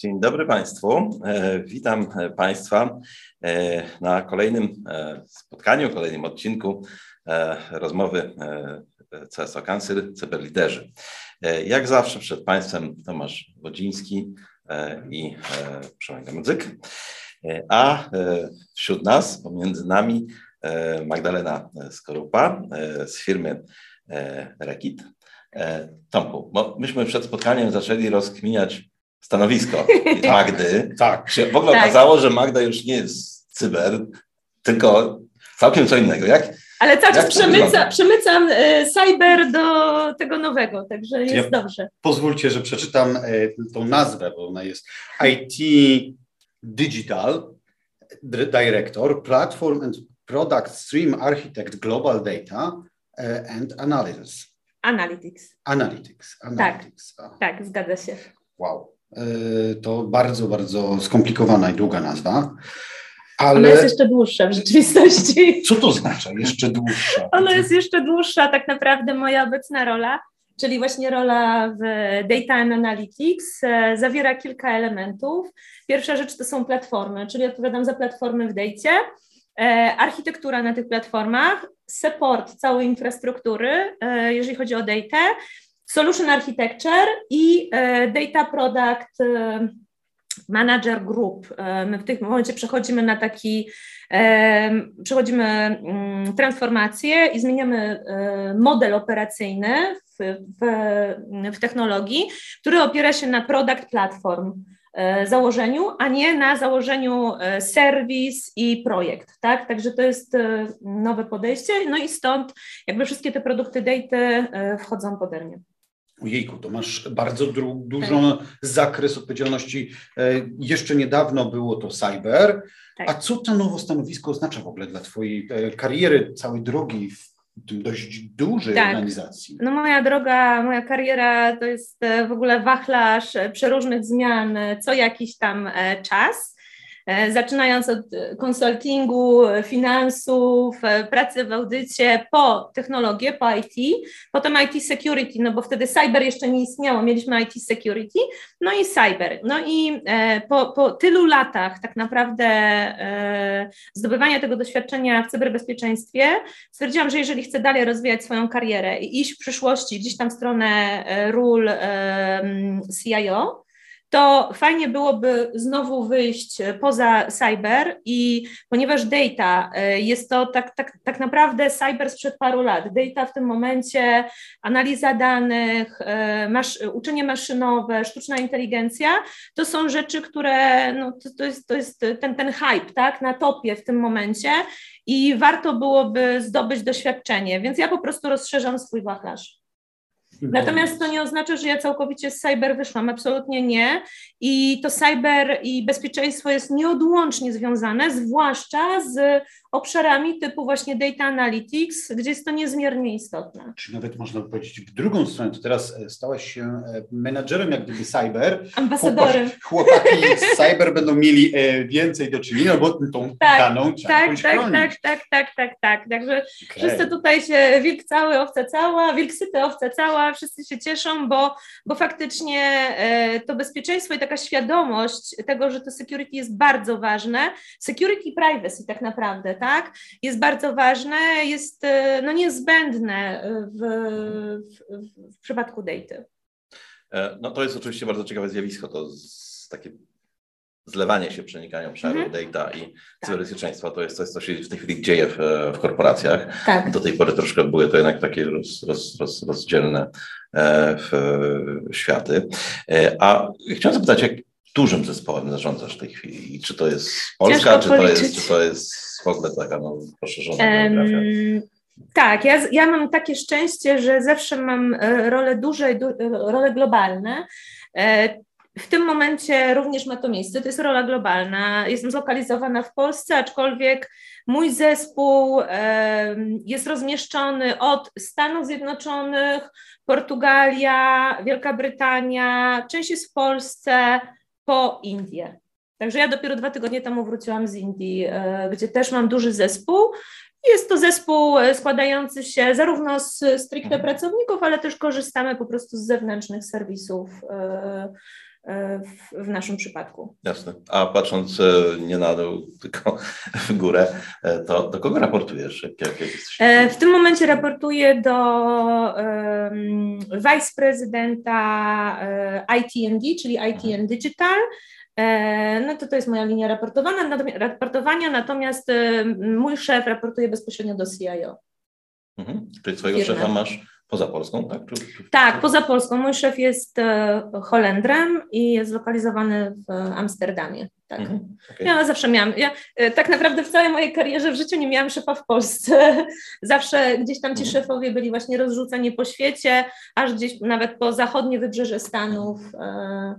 Dzień dobry Państwu. E, witam Państwa e, na kolejnym e, spotkaniu, kolejnym odcinku rozmowy CSO Council Cyberliderzy. Jak zawsze przed Państwem Tomasz Wodziński i Przemek Mudzyk, a wśród nas, pomiędzy nami Magdalena Skorupa z firmy Rekit. Tomku, bo myśmy przed spotkaniem zaczęli rozkminiać stanowisko Magdy. tak. Się w ogóle tak. okazało, że Magda już nie jest cyber, tylko całkiem co innego. Jak, Ale cały czas przemyca, przemycam y, cyber do tego nowego, także jest ja dobrze. Pozwólcie, że przeczytam y, tą nazwę, bo ona jest IT Digital Director, Platform and Product Stream Architect Global Data y, and Analysis. Analytics. Analytics. Analytics. Tak, tak, zgadza się. Wow. E, to bardzo, bardzo skomplikowana i długa nazwa. Ale Ona jest jeszcze dłuższa w rzeczywistości. Co to oznacza jeszcze dłuższa? Ona jest jeszcze dłuższa, tak naprawdę moja obecna rola, czyli właśnie rola w Data Analytics, e, zawiera kilka elementów. Pierwsza rzecz to są platformy, czyli odpowiadam za platformy w Dejcie, e, architektura na tych platformach, support całej infrastruktury, jeżeli chodzi o data, Solution Architecture i e, Data Product e, Manager Group. E, my w tym momencie przechodzimy na taki, przechodzimy mm, transformację i zmieniamy model operacyjny w, w, w technologii, który opiera się na product platform założeniu, a nie na założeniu serwis i projekt, tak? Także to jest nowe podejście, no i stąd jakby wszystkie te produkty data wchodzą podernie. Ojejku, to masz bardzo dużo tak. zakres odpowiedzialności. E, jeszcze niedawno było to cyber. Tak. A co to nowe stanowisko oznacza w ogóle dla Twojej e, kariery, całej drogi w tym dość dużej tak. organizacji? No moja droga, moja kariera to jest e, w ogóle wachlarz przeróżnych zmian co jakiś tam czas. E, zaczynając od konsultingu, finansów, e, pracy w audycie, po technologię, po IT, potem IT security, no bo wtedy cyber jeszcze nie istniało, mieliśmy IT security, no i cyber. No i e, po, po tylu latach tak naprawdę zdobywania tego doświadczenia w cyberbezpieczeństwie, stwierdziłam, że jeżeli chcę dalej rozwijać swoją karierę i iść w przyszłości gdzieś tam w stronę ról CIO, to fajnie byłoby znowu wyjść poza cyber i ponieważ data e, jest to tak, tak, tak naprawdę cyber sprzed paru lat. Data w tym momencie, analiza danych, e, masz, uczenie maszynowe, sztuczna inteligencja, to są rzeczy, które no, to, to, jest, to jest ten, ten hype tak, na topie w tym momencie i warto byłoby zdobyć doświadczenie, więc ja po prostu rozszerzam swój wachlarz. Natomiast to nie oznacza, że ja całkowicie z cyber wyszłam, absolutnie nie. I to cyber i bezpieczeństwo jest nieodłącznie związane, zwłaszcza z obszarami typu właśnie data analytics, gdzie jest to niezmiernie istotne. Czy nawet można by powiedzieć w drugą stronę, to teraz e, stałaś się e, menadżerem jak gdyby cyber. Ambasadorem. Chłopaki z cyber będą mieli e, więcej do czynienia, bo tą tak, daną trzeba tak, tak, tak, tak, tak, tak, tak. Także okay. wszyscy tutaj się, wilk cały, owca cała, wilk syty, owca cała, wszyscy się cieszą, bo, bo faktycznie to bezpieczeństwo i taka świadomość tego, że to security jest bardzo ważne, security privacy tak naprawdę, tak, jest bardzo ważne, jest e, no, niezbędne w, w, w przypadku data. E, no to jest oczywiście bardzo ciekawe zjawisko, to z, takie zlewanie się, przenikanie obszaru mm -hmm. data i tak. cyberbezpieczeństwa to jest coś, co się w tej chwili dzieje w, w korporacjach. Tak. Do tej pory troszkę były to jednak takie roz, roz, roz, rozdzielne e, w, światy. A chciałem zapytać, jak dużym zespołem zarządzasz w tej chwili? I czy to jest Polska, czy to jest, czy to jest w ogóle taka no, poszerzona? Tak, ja, ja mam takie szczęście, że zawsze mam e, role duże, du, role globalne. E, w tym momencie również ma to miejsce, to jest rola globalna. Jestem zlokalizowana w Polsce, aczkolwiek mój zespół jest rozmieszczony od Stanów Zjednoczonych, Portugalia, Wielka Brytania, część jest w Polsce, po Indię. Także ja dopiero dwa tygodnie temu wróciłam z Indii, e, gdzie też mam duży zespół. Jest to zespół e, składający się zarówno z stricte mhm. pracowników, ale też korzystamy po prostu z zewnętrznych serwisów, e, w, naszym przypadku. Jasne. A patrząc nie na dół, tylko w górę, to do kogo raportujesz? Jak, jak w tym momencie raportuję do um, wiceprezydenta ITND, czyli ITN mhm. Digital. No to to jest moja linia raportowana, raportowania, natomiast mój szef raportuje bezpośrednio do CIO. Mhm. Czyli swojego firmy. szefa masz poza Polską, tak? Czy, czy, tak, poza Polską. Mój szef jest e, Holendrem i jest zlokalizowany w Amsterdamie. Tak. Mhm. Okay. Ja zawsze miałam, ja e, tak naprawdę w całej mojej karierze w życiu nie miałam szefa w Polsce. Zawsze gdzieś tam ci mhm. szefowie byli właśnie rozrzuceni po świecie, aż gdzieś nawet po zachodnie wybrzeże Stanów. E,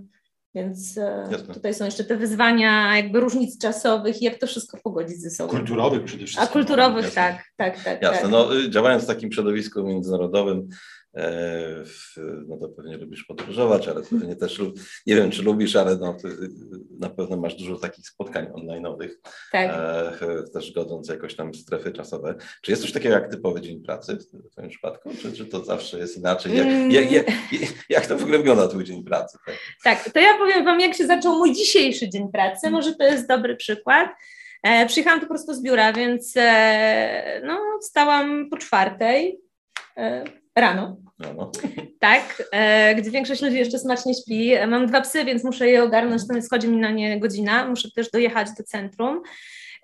więc e, Jasne. tutaj są jeszcze te wyzwania jakby różnic czasowych i jak to wszystko pogodzić ze sobą. Kulturowych przede wszystkim. A kulturowych, Jasne. tak, tak, tak. Jasne, tak. no y, działając w takim środowisku międzynarodowym, no to pewnie lubisz podróżować, ale pewnie też, nie wiem czy lubisz, ale no, na pewno masz dużo takich spotkań online'owych, tak. E, też godząc jakoś tam strefy czasowe. Czy jest coś takiego jak typowy dzień pracy w Twoim przypadku, czy, czy to zawsze jest inaczej? Jak, mm. jak, jak, jak to w ogóle wygląda Twój dzień pracy? Tak? tak, to ja powiem Wam, jak się zaczął mój dzisiejszy dzień pracy, może to jest dobry przykład. E, przyjechałam tu prosto z biura, więc e, no, wstałam po czwartej, e, Rano. Rano. Tak, e, gdzie większość ludzi jeszcze smacznie śpi. Mam dwa psy, więc muszę je ogarnąć, to schodzi mi na nie godzina. Muszę też dojechać do centrum.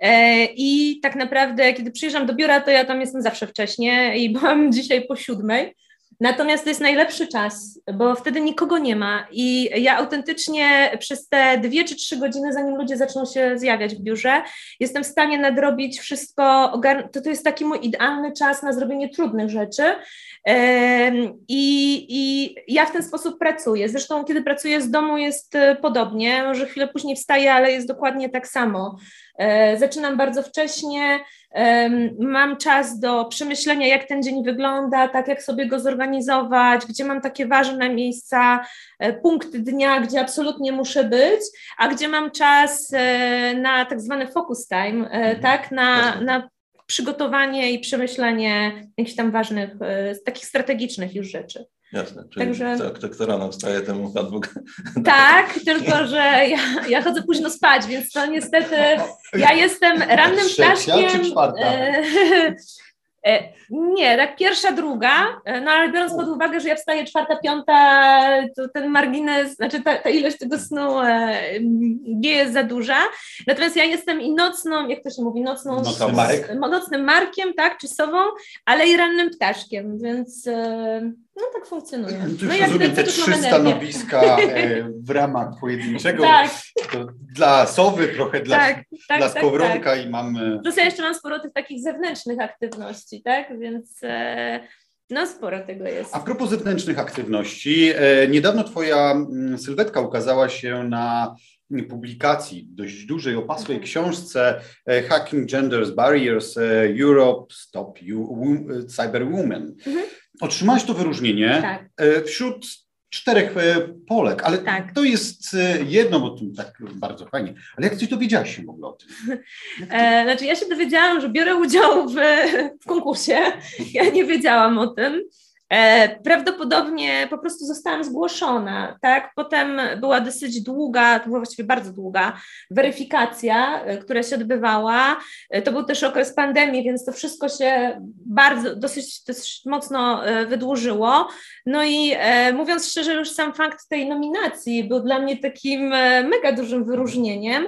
E, I tak naprawdę, kiedy przyjeżdżam do biura, to ja tam jestem zawsze wcześnie i byłam dzisiaj po siódmej. Natomiast to jest najlepszy czas, bo wtedy nikogo nie ma i ja autentycznie przez te dwie czy trzy godziny, zanim ludzie zaczną się zjawiać w biurze, jestem w stanie nadrobić wszystko, to, to jest taki mój idealny czas na zrobienie trudnych rzeczy i, i ja w ten sposób pracuję. Zresztą kiedy pracuję z domu jest e, podobnie, może chwilę później wstaję, ale jest dokładnie tak samo. E, zaczynam bardzo wcześnie, mam czas do przemyślenia, jak ten dzień wygląda, tak jak sobie go zorganizować, gdzie mam takie ważne miejsca, e, punkty dnia, gdzie absolutnie muszę być, a gdzie mam czas e, na tak zwany focus time, mhm. tak, na, na przygotowanie i przemyślenie jakichś tam ważnych, takich strategicznych już rzeczy. Jasne, czyli Także... kto, kto, kto rano wstaje, temu Bóg... Tak, tylko że ja, ja chodzę późno spać, więc to niestety ja jestem rannym Trzecia ptaszkiem. czy czwarta? E, e, nie, tak pierwsza, druga, e, no ale biorąc pod uwagę, że ja wstaję czwarta, piąta, to ten margines, znaczy ta, ta ilość tego snu nie jest za duża. Natomiast ja jestem i nocną, jak to się mówi, nocną, nocnym, nocnym markiem, tak, czy sową, ale i rannym ptaszkiem, więc no tak funkcjonuje. Tu no, rozumiem te trzy stanowiska e, w ramach pojedynczego. tak. dla sowy, trochę dla, tak, tak, dla tak, skowronka tak. i mamy... Plus ja jeszcze mam sporo tych takich zewnętrznych aktywności, tak? Więc... E, no, sporo tego jest. A propos zewnętrznych aktywności, e, niedawno Twoja mm, sylwetka ukazała się na publikacji dość dużej, opasłej mhm. książce Hacking Genders Barriers Europe Stop you, Cyberwoman. Mhm. Otrzymałaś to wyróżnienie tak. E, wśród czterech e, Polek, ale tak. to jest e, jedno, bo to tak bardzo fajnie. Ale jak ty dowiedziałaś się w ogóle o tym? E, znaczy ja się dowiedziałam, że biorę udział w, w konkursie. Ja nie wiedziałam o tym. E, prawdopodobnie po prostu zostałam zgłoszona, tak? Potem była dosyć długa, to była właściwie bardzo długa weryfikacja, e, która się odbywała. E, to był też okres pandemii, więc to wszystko się bardzo, dosyć, dosyć mocno wydłużyło. No i mówiąc szczerze, już sam fakt tej nominacji był dla mnie takim mega dużym wyróżnieniem,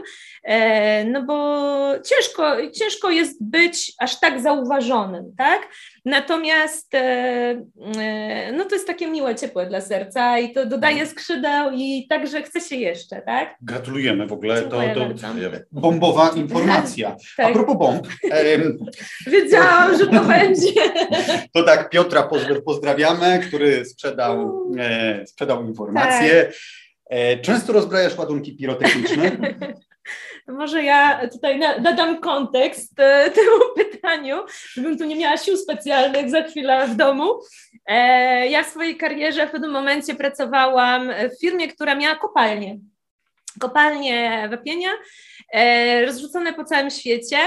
no bo ciężko, ciężko jest być aż tak zauważonym, tak? Natomiast e, e, no to jest takie miłe, ciepłe dla serca i to dodaje mhm. skrzydeł i także chce się jeszcze, tak? Gratulujemy w ogóle, to, to bombowa informacja. tak. A propos bomb. Wiedziałam, że to będzie. To tak, Piotra pozdrawiamy, który sprzedał, e, sprzedał informację. Tak. Często rozbrajasz ładunki pirotechniczne? może ja tutaj nadam kontekst e, temu pytaniu, żebym tu nie miała sił specjalnych za chwilę w domu. E, ja w swojej karierze w pewnym momencie pracowałam w firmie, która miała kopalnię. Kopalnie wapienia e, rozrzucone po całym świecie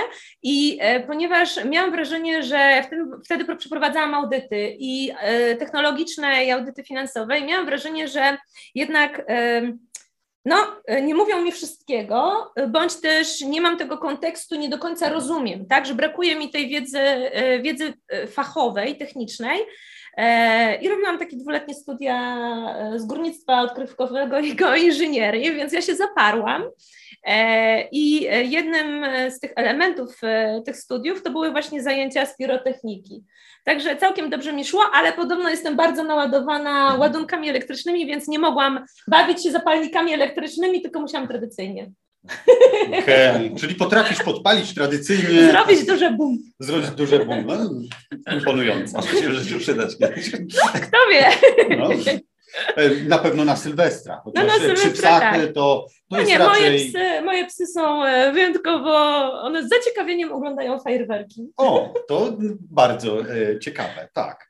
i ponieważ miałam wrażenie, że wtedy, wtedy przeprowadzałam audyty i technologiczne i audyty finansowe i miałam wrażenie, że jednak no, nie mówią mi wszystkiego, bądź też nie mam tego kontekstu, nie do końca rozumiem, tak, że brakuje mi tej wiedzy, wiedzy fachowej, technicznej, E, I robiłam takie dwuletnie studia e, z górnictwa odkrywkowego i geoinżynierii, więc ja się zaparłam. E, I jednym z tych elementów tych studiów to były właśnie zajęcia z pirotechniki. Także całkiem dobrze mi szło, ale podobno jestem bardzo naładowana mhm. ładunkami elektrycznymi, więc nie mogłam bawić się zapalnikami elektrycznymi, tylko musiałam tradycyjnie. Okay. Czyli potrafisz podpalić tradycyjnie. Zrobić duże bum. Zrobić duże bum. No, imponujące. Może się w życiu przydać. Kto wie? No, e, na pewno na Sylwestra. Chociaż no na Sylwestra, przy psach tak. to, to no jest nie, raczej... moje, psy, moje psy są e, wyjątkowo, one z zaciekawieniem oglądają fajerwerki. O, to bardzo e, ciekawe, tak.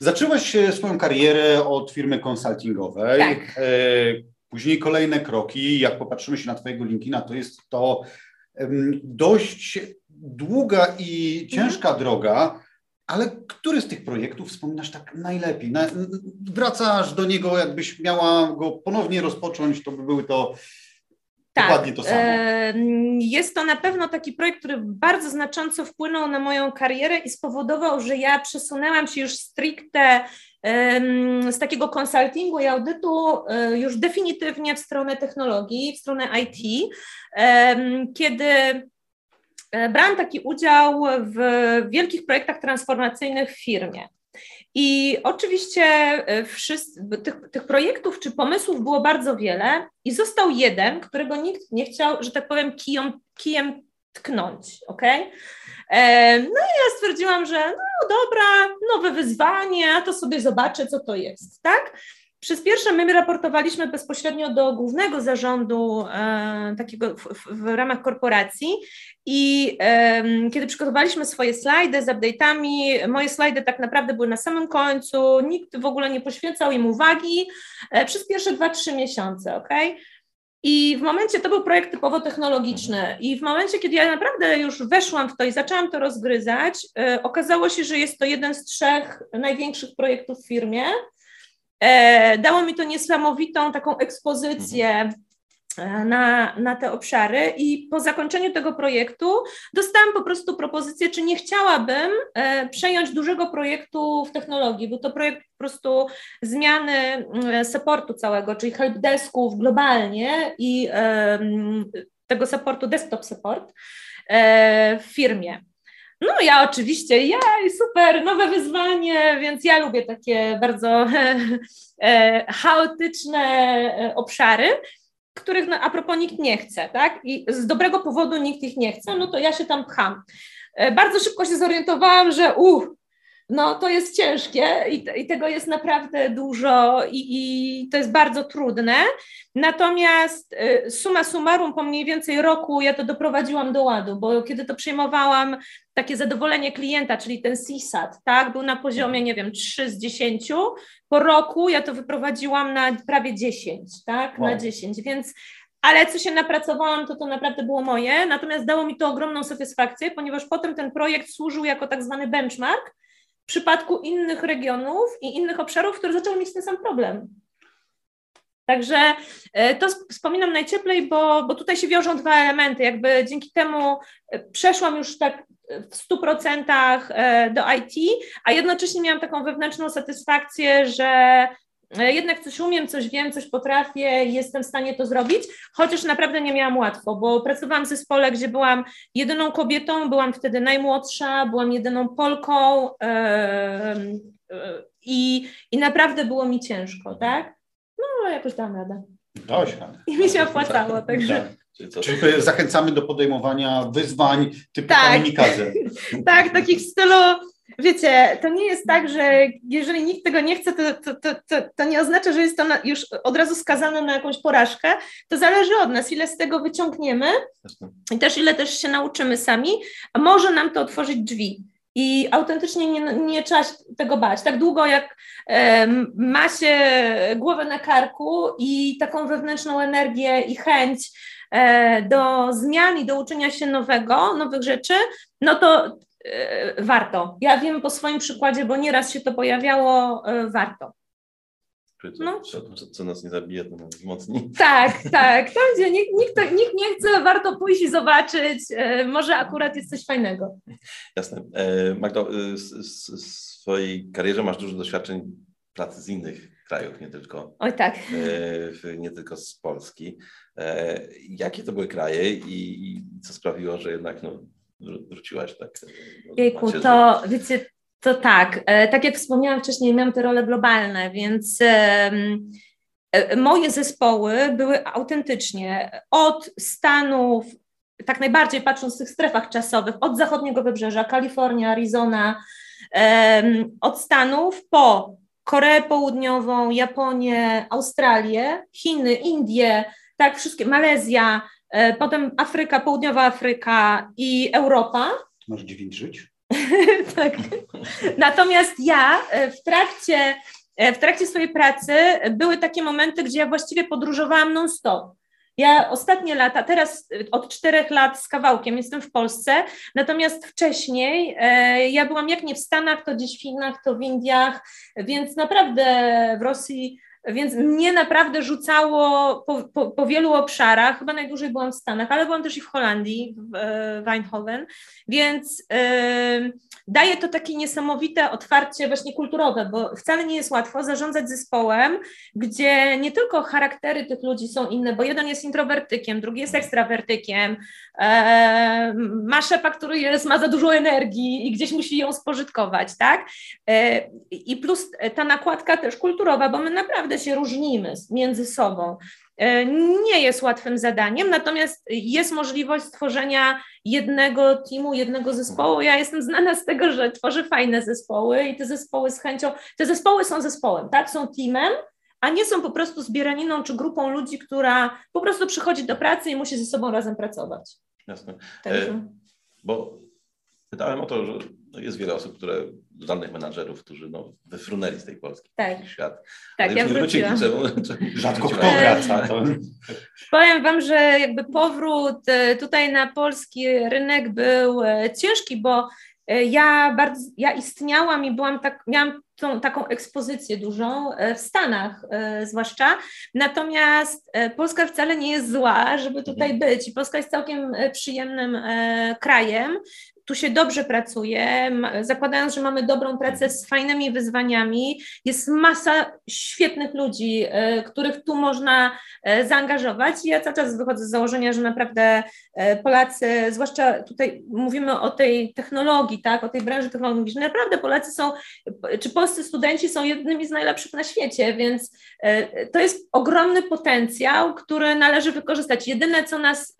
Zaczęłaś swoją karierę od firmy konsultingowej. Tak. E, Później kolejne kroki, jak popatrzymy się na Twojego LinkedIna, to jest to dość długa i ciężka mhm. droga, ale który z tych projektów wspominasz tak najlepiej? Na, wracasz do niego, jakbyś miała go ponownie rozpocząć, to by były to tak, dokładnie to samo. Jest to na pewno taki projekt, który bardzo znacząco wpłynął na moją karierę i spowodował, że ja przesunęłam się już stricte z takiego konsultingu i audytu e, już definitywnie w stronę technologii, w stronę IT, kiedy e, brałam taki udział w wielkich projektach transformacyjnych w firmie. I oczywiście e, wszyscy, tych, tych, projektów czy pomysłów było bardzo wiele i został jeden, którego nikt nie chciał, że tak powiem, kijem, kijem tknąć, ok? No i ja stwierdziłam, że no dobra, nowe wyzwanie, a to sobie zobaczę, co to jest, tak? Przez pierwsze my raportowaliśmy bezpośrednio do głównego zarządu e, takiego w, w, ramach korporacji i e, kiedy przygotowaliśmy swoje slajdy z update'ami, moje slajdy tak naprawdę były na samym końcu, nikt w ogóle nie poświęcał im uwagi e, przez pierwsze 2-3 miesiące, ok? I w momencie, to był projekt typowo technologiczny, i w momencie, kiedy ja naprawdę już weszłam w to i zaczęłam to rozgryzać, y, okazało się, że jest to jeden z trzech największych projektów w firmie. E, dało mi to niesamowitą taką ekspozycję E, na, na te obszary i po zakończeniu tego projektu dostałam po prostu propozycję, czy nie chciałabym e, przejąć dużego projektu w technologii. Był to projekt po prostu zmiany mm, supportu całego, czyli helpdesków globalnie i tego supportu, desktop support e, w firmie. No ja oczywiście, jej, super, nowe wyzwanie, więc ja lubię takie bardzo chaotyczne obszary których no, a propos nikt nie chce, tak? I z dobrego powodu nikt ich nie chce, no to ja się tam pcham. E, bardzo szybko się zorientowałam, że uh, no to jest ciężkie i, i tego jest naprawdę dużo i, i, to jest bardzo trudne. Natomiast y, suma summarum po mniej więcej roku ja to doprowadziłam do ładu, bo kiedy to przyjmowałam, takie zadowolenie klienta, czyli ten CSAT, tak, był na poziomie, nie wiem, 3 z 10, po roku ja to wyprowadziłam na prawie 10, tak, wow. na 10, więc ale co się napracowałam, to to naprawdę było moje, natomiast dało mi to ogromną satysfakcję, ponieważ potem ten projekt służył jako tak zwany benchmark, w przypadku innych regionów i innych obszarów, które zaczęły mieć ten sam problem. Także e, to wspominam najcieplej, bo, bo tutaj się wiążą dwa elementy. Jakby dzięki temu e, przeszłam już tak w 100% e, do IT, a jednocześnie miałam taką wewnętrzną satysfakcję, że E, jednak coś umiem, coś wiem, coś potrafię, jestem w stanie to zrobić, chociaż naprawdę nie miałam łatwo, bo pracowałam w zespole, gdzie byłam jedyną kobietą, byłam wtedy najmłodsza, byłam jedyną Polką yy, yy, i, i naprawdę było mi ciężko, tak? No, jakoś dałam radę. Dość radę. I mi się opłacało, także... Tak. Czyli, zachęcamy do podejmowania wyzwań typu tak. tak, takich w stylu wiecie, to nie jest tak, że jeżeli nikt tego nie chce, to, to, to, to, to nie oznacza, że jest to na, już od razu skazane na jakąś porażkę. To zależy od nas, ile z tego wyciągniemy i też ile też się nauczymy sami, a może nam to otworzyć drzwi. I autentycznie nie, nie trzeba tego bać. Tak długo jak e, ma się głowę na karku i taką wewnętrzną energię i chęć e, do zmian i do uczenia się nowego, nowych rzeczy, no to warto. Ja wiem po swoim przykładzie, bo nieraz się to pojawiało, e, warto. no. co, co, nas nie zabije, to nas wzmocni. Tak, tak. Tam, gdzie nikt, nikt, nikt nie chce, warto pójść i zobaczyć. E, może akurat jest coś fajnego. Jasne. E, Magdo, w swojej karierze masz dużo doświadczeń pracy z innych krajów, nie tylko, Oj, tak. nie tylko z Polski. Jakie to były kraje i, i co sprawiło, że jednak no, wróciłaś tak? Jejku, to wiecie, to tak, e, tak jak wspomniałam wcześniej, miałam te role globalne, więc e, moje zespoły były autentycznie od Stanów, tak najbardziej patrząc w tych strefach czasowych, od zachodniego wybrzeża, Kalifornia, Arizona, od Stanów po Koreę Południową, Japonię, Australię, Chiny, Indie, tak, wszystkie, Malezja, potem Afryka, Południowa Afryka i Europa. Masz dziewięć żyć? tak. Natomiast ja e, w trakcie, e, w trakcie swojej pracy były takie momenty, gdzie ja właściwie podróżowałam non-stop. Ja ostatnie lata, teraz e, od czterech lat z kawałkiem jestem w Polsce, natomiast wcześniej ja byłam jak nie w Stanach, to gdzieś w Chinach, to w Indiach, więc naprawdę w Rosji więc mnie naprawdę rzucało po, po, po, wielu obszarach. Chyba najdłużej byłam w Stanach, ale byłam też i w Holandii, w e, Eindhoven, więc yy, daje to takie niesamowite otwarcie właśnie kulturowe, bo wcale nie jest łatwo zarządzać zespołem, gdzie nie tylko charaktery tych ludzi są inne, bo jeden jest introwertykiem, drugi jest ekstrawertykiem, e, ma szefa, który jest, ma za dużo energii i gdzieś musi ją spożytkować, tak? E, I plus ta nakładka też kulturowa, bo my naprawdę się różnimy między sobą. E, nie jest łatwym zadaniem, natomiast jest możliwość stworzenia jednego teamu, jednego zespołu. Ja jestem znana z tego, że tworzę fajne zespoły i te zespoły z chęcią, te zespoły są zespołem, tak? Są teamem, a nie są po prostu zbieraniną czy grupą ludzi, która po prostu przychodzi do pracy i musi ze sobą razem pracować. Jasne. E, bo pytałem o to, że jest wiele osób, które, zdolnych menadżerów, którzy no, wyfrunęli z tej Polski tak. świat. Tak, Ale ja wróciłam. Czemu, czemu Rzadko kto wraca. Powiem Wam, że jakby powrót e, tutaj na polski rynek był e, ciężki, bo e, ja bardzo, ja istniałam i byłam tak, miałam tą taką ekspozycję dużą w Stanach zwłaszcza, natomiast Polska wcale nie jest zła, żeby tutaj mhm. być i Polska jest całkiem przyjemnym krajem, tu się dobrze pracuje, zakładając, że mamy dobrą pracę z fajnymi wyzwaniami, jest masa świetnych ludzi, e, których tu można e, zaangażować. I ja cały czas wychodzę z założenia, że naprawdę e, Polacy, zwłaszcza tutaj mówimy o tej technologii, tak, o tej branży technologicznej, naprawdę Polacy są, czy polscy studenci są jednymi z najlepszych na świecie, więc to jest ogromny potencjał, który należy wykorzystać. Jedyne, co nas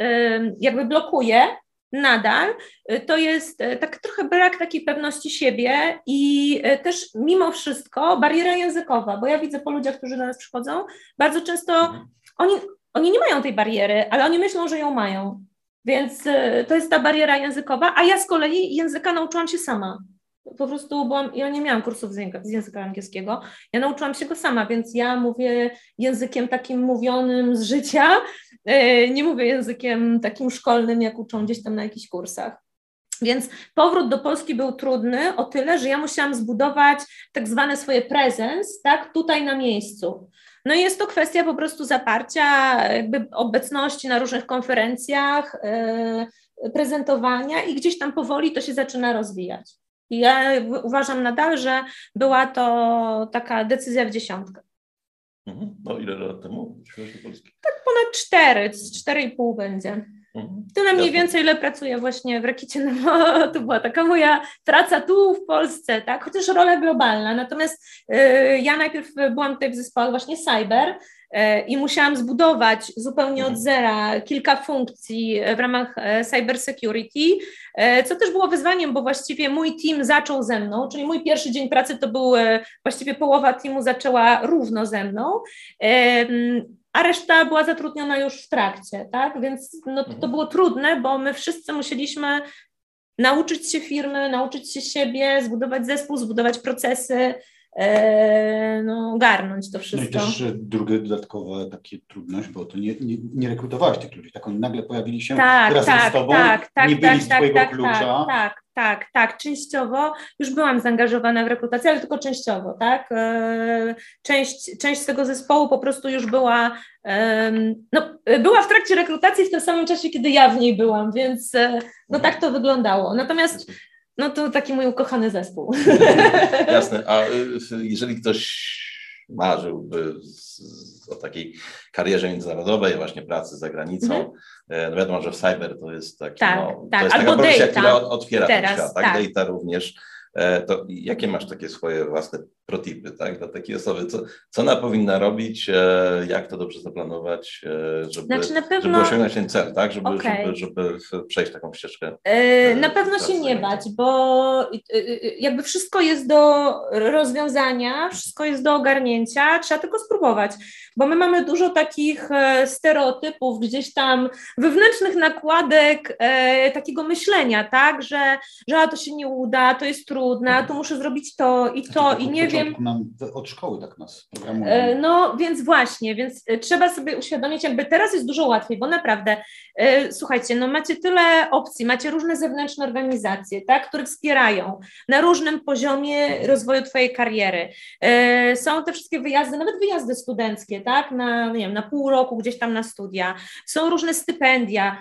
jakby blokuje, nadal, y, to jest y, tak trochę brak takiej pewności siebie i y, też mimo wszystko bariera językowa, bo ja widzę po ludziach, którzy do nas przychodzą, bardzo często mhm. oni, oni nie mają tej bariery, ale oni myślą, że ją mają. Więc to jest ta bariera językowa, a ja z kolei języka nauczyłam się sama po prostu byłam, ja nie miałam kursów z języka, z języka angielskiego, ja nauczyłam się go sama, więc ja mówię językiem takim mówionym z życia, e, nie mówię językiem takim szkolnym, jak uczą gdzieś tam na jakichś kursach. Więc powrót do Polski był trudny o tyle, że ja musiałam zbudować tak zwane swoje presence, tak, tutaj na miejscu. No i jest to kwestia po prostu zaparcia, jakby obecności na różnych konferencjach, yy, prezentowania i gdzieś tam powoli to się zaczyna rozwijać. I ja uważam nadal, że była to taka decyzja w dziesiątkę. Mhm. No ile lat temu Tak ponad cztery, cztery i pół będzie. Mhm. Tyle mniej więcej, ile pracuję właśnie w Rakicie, no to była taka moja praca tu w Polsce, tak, chociaż rola globalna, natomiast y, ja najpierw byłam tutaj w zespole właśnie cyber, i musiałam zbudować zupełnie od mhm. zera kilka funkcji w ramach e, cyber security, e, co też było wyzwaniem, bo właściwie mój team zaczął ze mną, czyli mój pierwszy dzień pracy to był właściwie połowa teamu zaczęła równo ze mną a reszta była zatrudniona już w trakcie, tak? Więc no, to, to mhm. było trudne, bo my wszyscy musieliśmy nauczyć się firmy, nauczyć się siebie, zbudować zespół, zbudować procesy, e, no, garnąć to wszystko. No i też drugie dodatkowe takie trudność, bo to nie, nie, nie rekrutowałaś tych ludzi, tak oni nagle pojawili się tak, razem tak, z tobą, tak, tak, nie byli tak, z twojego tak, klucza. Tak, tak, tak, tak, częściowo już byłam zaangażowana w rekrutację, ale tylko częściowo, tak. E, część, część z tego zespołu po prostu już była, no, była w trakcie rekrutacji w tym samym czasie, kiedy ja w niej byłam, więc e, no tak to wyglądało. Natomiast no to taki mój ukochany zespół. Jasne, a y, jeżeli ktoś marzyłby o takiej karierze międzynarodowej, właśnie pracy za granicą, mm -hmm. no wiadomo, że w cyber to jest taki, tak, no, tak. to jest Albo taka profesja, która otwiera Teraz, ten świat, tak? tak? Data również. E, to jakie masz takie swoje własne protipy tak, dla takiej osoby? Co, co ona powinna robić, e, jak to dobrze zaplanować, e, żeby, znaczy pewno... żeby osiągnąć ten cel, tak? żeby, okay. żeby, żeby przejść taką ścieżkę? na pewno się nie bać, bo jakby wszystko jest do rozwiązania, wszystko jest do ogarnięcia, trzeba tylko spróbować, bo my mamy dużo takich stereotypów, gdzieś tam wewnętrznych nakładek takiego myślenia, tak, że, że to się nie uda, to jest trudne, trudna, tu muszę zrobić to i to, to i nie wiem. Nam od szkoły tak nas programują. E, no więc właśnie, więc e, trzeba sobie uświadomić, jakby teraz jest dużo łatwiej, bo naprawdę, e, słuchajcie, no macie tyle opcji, macie różne zewnętrzne organizacje, tak, które wspierają na różnym poziomie rozwoju Twojej kariery. Są te wszystkie wyjazdy, nawet wyjazdy studenckie, tak, na, nie wiem, na pół roku gdzieś tam na studia, są różne stypendia,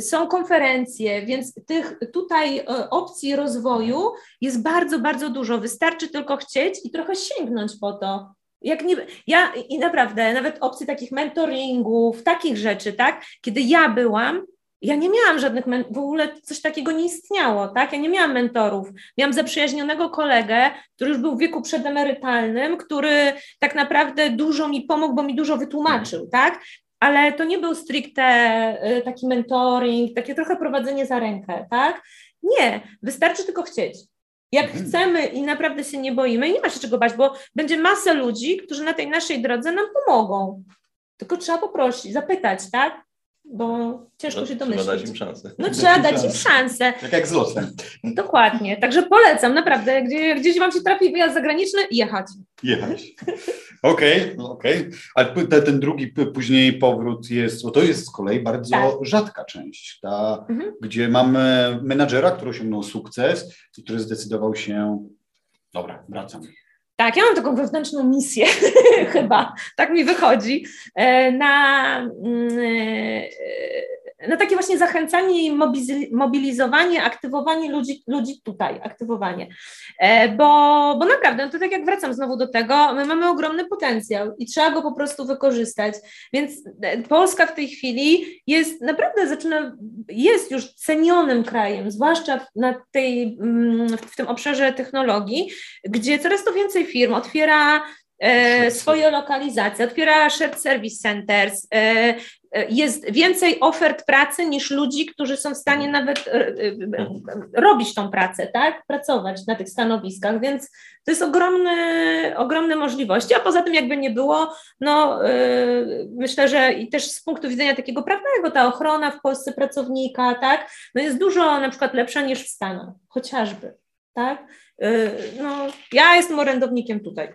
są konferencje, więc tych tutaj opcji rozwoju jest bardzo, bardzo dużo. Wystarczy tylko chcieć i trochę sięgnąć po to. Jak nie, ja i naprawdę nawet opcji takich mentoringów, takich rzeczy, tak? Kiedy ja byłam, ja nie miałam żadnych, w ogóle coś takiego nie istniało, tak? Ja nie miałam mentorów. Miałam zaprzyjaźnionego kolegę, który już był w wieku przedemerytalnym, który tak naprawdę dużo mi pomógł, bo mi dużo wytłumaczył, tak? Ale to nie był stricte y, taki mentoring, takie trochę prowadzenie za rękę, tak? Nie, wystarczy tylko chcieć. Jak mhm. chcemy i naprawdę się nie boimy, nie ma się czego bać, bo będzie masa ludzi, którzy na tej naszej drodze nam pomogą. Tylko trzeba poprosić, zapytać, tak? Bo ciężko no, się domyślić. Trzeba dać im szansę. No trzeba dać im szansę. Tak jak z losem. Dokładnie. Także polecam, naprawdę. Gdzie, gdzieś Wam się trafi wyjazd zagraniczny, jechać. Jechać. Okej, okay, okej. Okay. Ale ten drugi później powrót jest, bo to jest z kolei bardzo tak. rzadka część, ta, mhm. gdzie mamy menadżera, który osiągnął sukces i który zdecydował się, dobra, wracam. Tak, ja mam taką wewnętrzną misję, chyba, tak mi wychodzi, e, na, e, na takie właśnie zachęcanie i mobilizowanie, aktywowanie ludzi, ludzi tutaj, aktywowanie. E, bo, bo naprawdę, no to tak jak wracam znowu do tego, my mamy ogromny potencjał i trzeba go po prostu wykorzystać. Więc Polska w tej chwili jest naprawdę zaczyna, jest już cenionym krajem, zwłaszcza na tej, mm, w tym obszarze technologii, gdzie coraz to więcej firm otwiera e, swoje lokalizacje, otwiera shared service centers, e, e, jest więcej ofert pracy niż ludzi, którzy są w stanie nawet robić tą pracę, tak? Pracować na tych stanowiskach, więc to jest ogromne, ogromne możliwości, a poza tym jakby nie było, no myślę, że i też z punktu widzenia takiego prawnego ta ochrona w Polsce pracownika, tak? No jest dużo na przykład lepsza niż w Stanach, chociażby, tak? No, ja jestem orędownikiem tutaj.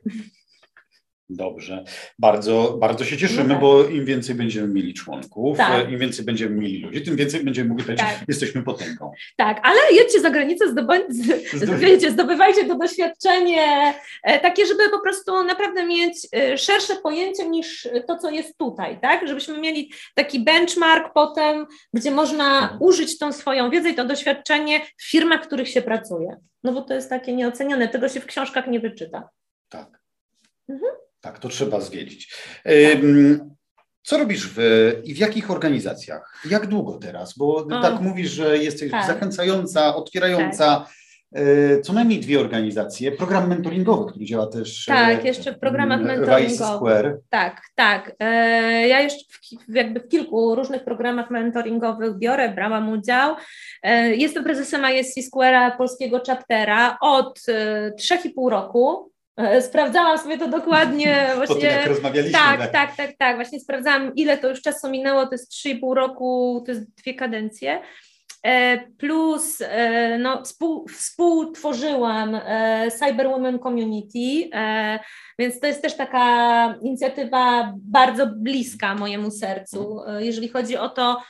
Dobrze. Bardzo, bardzo się cieszymy, no tak. bo im więcej będziemy mieli członków, tak. im więcej będziemy mieli ludzi, tym więcej będziemy mogli powiedzieć, tak. jesteśmy potęgą. Tak, ale jedźcie za granicę, zdobywajcie, zdobywajcie to doświadczenie e, takie, żeby po prostu naprawdę mieć e, szersze pojęcie niż to, co jest tutaj, tak? Żebyśmy mieli taki benchmark potem, gdzie można mhm. użyć tą swoją wiedzę i to doświadczenie w firmach, w których się pracuje. No bo to jest takie nieocenione, tego się w książkach nie wyczyta. Tak. Mhm. Tak, to trzeba zwiedzić. Co robisz w, i w jakich organizacjach? Jak długo teraz? Bo o. tak mówisz, że jesteś tak. zachęcająca, otwierająca. Tak. E, co najmniej dwie organizacje. Program mentoringowy, który działa też. Tak, e, jeszcze w programach mentoringowych. Tak, tak. Ja jeszcze w, jakby w kilku różnych programach mentoringowych biorę, brałam udział. Jestem prezesem ISC Square'a polskiego chaptera od 3,5 roku. E, sprawdzałam sobie to dokładnie. Właśnie, po tym, jak rozmawialiśmy. Tak, tak, tak, tak, tak. Właśnie sprawdzałam, ile to już czasu minęło. To jest 3,5 roku, to jest dwie kadencje. plus no, współ, współtworzyłam Cyber Women Community, więc to jest też taka inicjatywa bardzo bliska mojemu sercu, jeżeli chodzi o to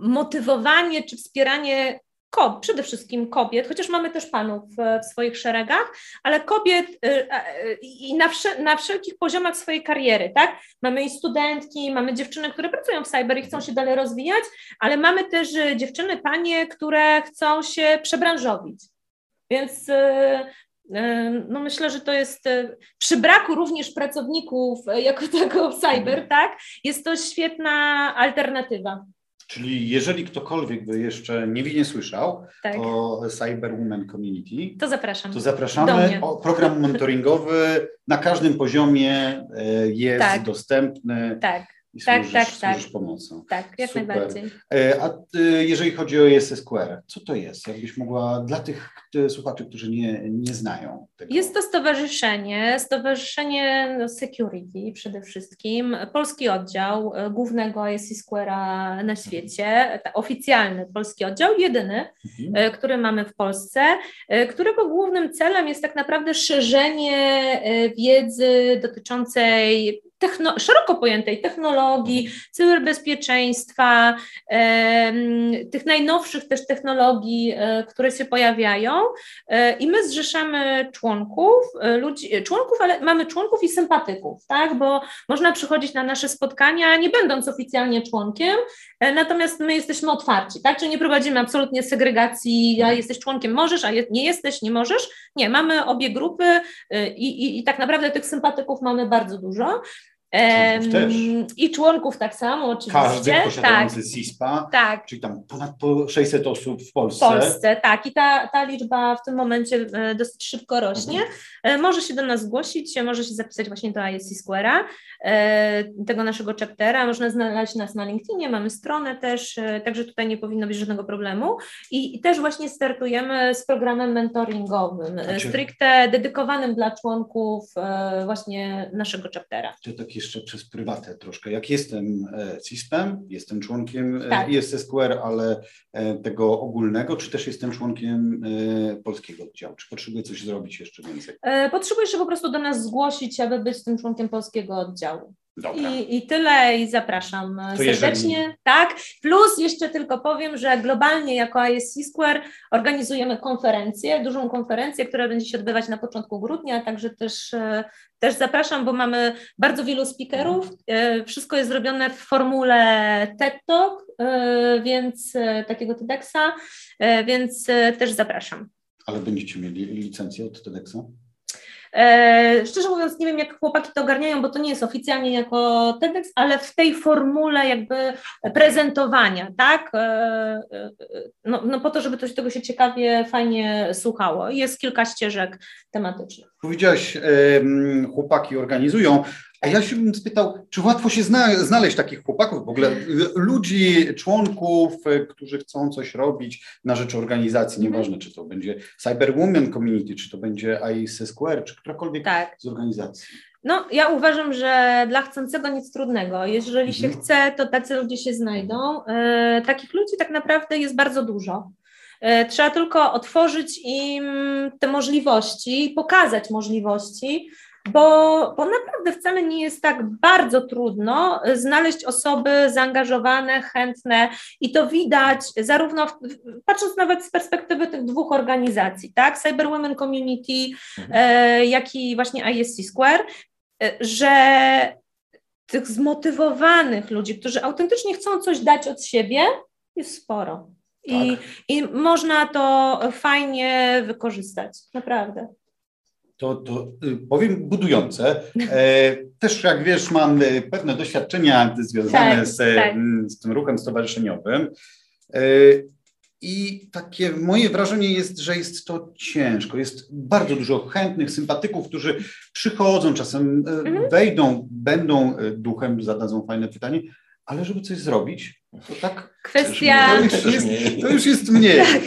motywowanie czy wspieranie kob, przede wszystkim kobiet, chociaż mamy też panów w swoich szeregach, ale kobiet y, y, i na, na wszelkich poziomach swojej kariery, tak? Mamy i studentki, mamy dziewczyny, które pracują w cyber i chcą się dalej rozwijać, ale mamy też dziewczyny, panie, które chcą się przebranżowić. Więc no myślę, że to jest przy braku również pracowników jako tego cyber, tak? Jest to świetna alternatywa. Czyli jeżeli ktokolwiek by jeszcze nie, nie słyszał tak. o Cyber Women Community, to zapraszam. To zapraszamy. O, program monitoringowy na każdym poziomie e, jest tak. dostępny. Tak i tak, służysz, tak, tak. służysz pomocą. Tak, jak Super. najbardziej. E, a jeżeli chodzi o ESSQR, co to jest? Jakbyś mogła dla tych słuchaczy, którzy nie, nie znają tego. Jest to stowarzyszenie, stowarzyszenie no, security przede wszystkim, polski oddział e, głównego ESSQRa na świecie, oficjalny polski oddział, jedyny, mhm. E, który mamy w Polsce, którego głównym celem jest tak naprawdę szerzenie wiedzy dotyczącej techno, szeroko pojętej technologii, cyberbezpieczeństwa, tych najnowszych też technologii, e, które się pojawiają. E, i my zrzeszamy członków, e, ludzi, członków, ale mamy członków i sympatyków, tak, bo można przychodzić na nasze spotkania, nie będąc oficjalnie członkiem, natomiast my jesteśmy otwarci, tak, czyli nie prowadzimy absolutnie segregacji, ja jesteś członkiem, możesz, a nie jesteś, nie możesz, nie, mamy obie grupy e, i, i, i tak naprawdę tych sympatyków mamy bardzo dużo. I członków tak samo, oczywiście. Każdy posiadający tak, CISPA, tak. czyli tam ponad 600 osób w Polsce. W Polsce, tak. I ta, ta liczba w tym momencie e, dosyć szybko rośnie. Mhm. E, może się do nas zgłosić, może się zapisać właśnie do ISC Square'a, e, tego naszego chaptera. Można znaleźć nas na LinkedInie, mamy stronę też, także tutaj nie powinno być żadnego problemu. I, i też właśnie startujemy z programem mentoringowym, znaczy, stricte dedykowanym dla członków właśnie naszego chaptera. To taki jeszcze przez prywatę troszkę. Jak jestem e, CISP-em, jestem członkiem e, tak. ISSQR, ale e, tego ogólnego, czy też jestem członkiem polskiego oddziału? Czy potrzebuję coś zrobić jeszcze więcej? Potrzebujesz się po prostu do nas zgłosić, aby być tym członkiem polskiego oddziału. I, I tyle i zapraszam to serdecznie. Jeżeli... Tak. Plus jeszcze tylko powiem, że globalnie jako ISC Square organizujemy konferencję, dużą konferencję, która będzie się odbywać na początku grudnia, także też, e, też zapraszam, bo mamy bardzo wielu speakerów. E, wszystko jest zrobione w formule TED Talk, e, więc takiego TEDxa, więc też zapraszam. Ale będziecie mieli licencję od TEDxa? E, szczerze mówiąc, nie wiem, jak chłopaki to ogarniają, bo to nie jest oficjalnie jako TEDx, ale w tej formule jakby prezentowania, tak? E, e, no, no po to, żeby to, tego się ciekawie, fajnie słuchało. Jest kilka ścieżek tematycznych. Powiedziałaś, chłopaki organizują, a ja się bym spytał, czy łatwo się zna, znaleźć takich chłopaków, w ogóle ludzi, członków, e, którzy chcą coś robić na rzecz organizacji, mhm. nieważne czy to będzie Cyber Women Community, czy to będzie IC Square, czy którakolwiek tak. z organizacji. No, ja uważam, że dla chcącego nic trudnego. Jeżeli mhm. się chce, to tacy ludzie się znajdą. E, takich ludzi tak naprawdę jest bardzo dużo. Trzeba tylko otworzyć im te możliwości, pokazać możliwości, bo, bo naprawdę wcale nie jest tak bardzo trudno znaleźć osoby zaangażowane, chętne i to widać zarówno, w, patrząc nawet z perspektywy tych dwóch organizacji, tak, Cyber Women Community, mhm. e, jak i właśnie ISC Square, e, że tych zmotywowanych ludzi, którzy autentycznie chcą coś dać od siebie, jest sporo. I, tak. I można to fajnie wykorzystać, naprawdę to, to y, powiem budujące. E, też jak wiesz, mam y, pewne doświadczenia związane tak, z, tak. z tym ruchem stowarzyszeniowym. E, I takie moje wrażenie jest, że jest to ciężko. Jest bardzo dużo chętnych, sympatyków, którzy przychodzą, czasem e, mhm. wejdą, będą duchem, zadadzą fajne pytanie, ale żeby coś zrobić, To tak. Kwestia. To już jest, to już jest mniej. Tak.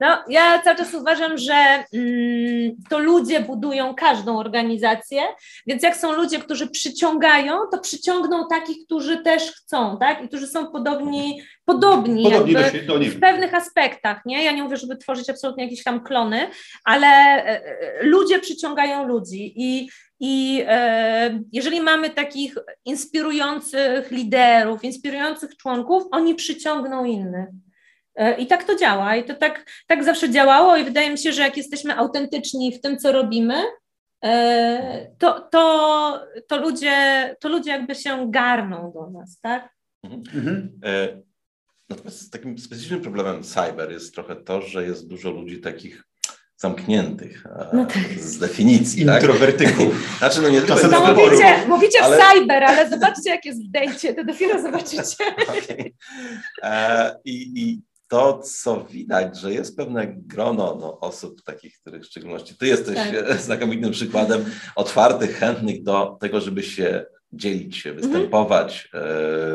No, ja cały czas uważam, że mm, to ludzie budują każdą organizację, więc jak są ludzie, którzy przyciągają, to przyciągną takich, którzy też chcą, tak? I którzy są podobni, podobni, podobni jakby do, do w pewnych aspektach, nie? Ja nie mówię, żeby tworzyć absolutnie jakieś tam klony, ale e, e, ludzie przyciągają ludzi i i e, jeżeli mamy takich inspirujących liderów, inspirujących członków, oni przyciągną innych. E, I tak to działa. I to tak, tak zawsze działało, i wydaje mi się, że jak jesteśmy autentyczni w tym, co robimy, e, to, to, to, ludzie, to ludzie jakby się garną do nas, tak? Mhm. mhm. E, natomiast takim specyficznym problemem cyber jest trochę to, że jest dużo ludzi takich zamkniętych no tak. z definicji. Tak? Introwertyków. Tak? Znaczy, no nie tylko no, mówicie, mówicie ale... w cyber, ale zobaczcie, jak jest w dejcie, to dopiero zobaczycie. Okay. E, i, I to, co widać, że jest pewne grono no, osób takich, których w szczególności ty jesteś tak. znakomitym przykładem, otwartych, chętnych do tego, żeby się dzielić się, mhm. występować, mm.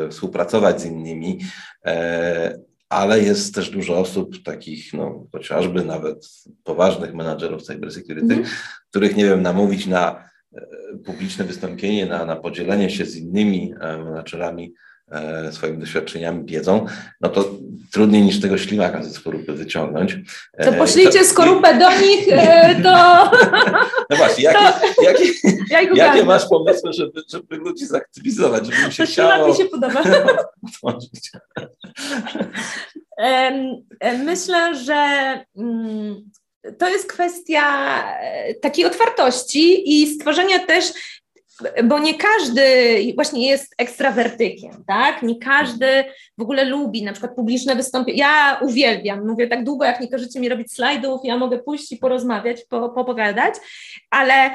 e, współpracować z innymi. E, ale jest też dużo osób takich, no chociażby nawet poważnych menadżerów cybersecurity, mm. których, nie wiem, namówić na e, publiczne wystąpienie, na, na podzielenie się z innymi menadżerami swoimi doświadczeniami, wiedzą, no to trudniej niż tego ślimaka ze skorupy wyciągnąć. To poślijcie to... skorupę do nich, to... No właśnie, jakie, to... jakie, ja jakie masz pomysły, żeby, żeby ludzi zaktywizować, żeby mi się to chciało... mi się podoba. Myślę, że mm, to jest kwestia e, takiej otwartości i stworzenia też bo nie każdy właśnie jest ekstrawertykiem, tak? Nie każdy w ogóle lubi na przykład publiczne wystąpienia. Ja uwielbiam, mówię tak długo, jak nie każecie mi robić slajdów, ja mogę pójść i porozmawiać, po, popogadać, ale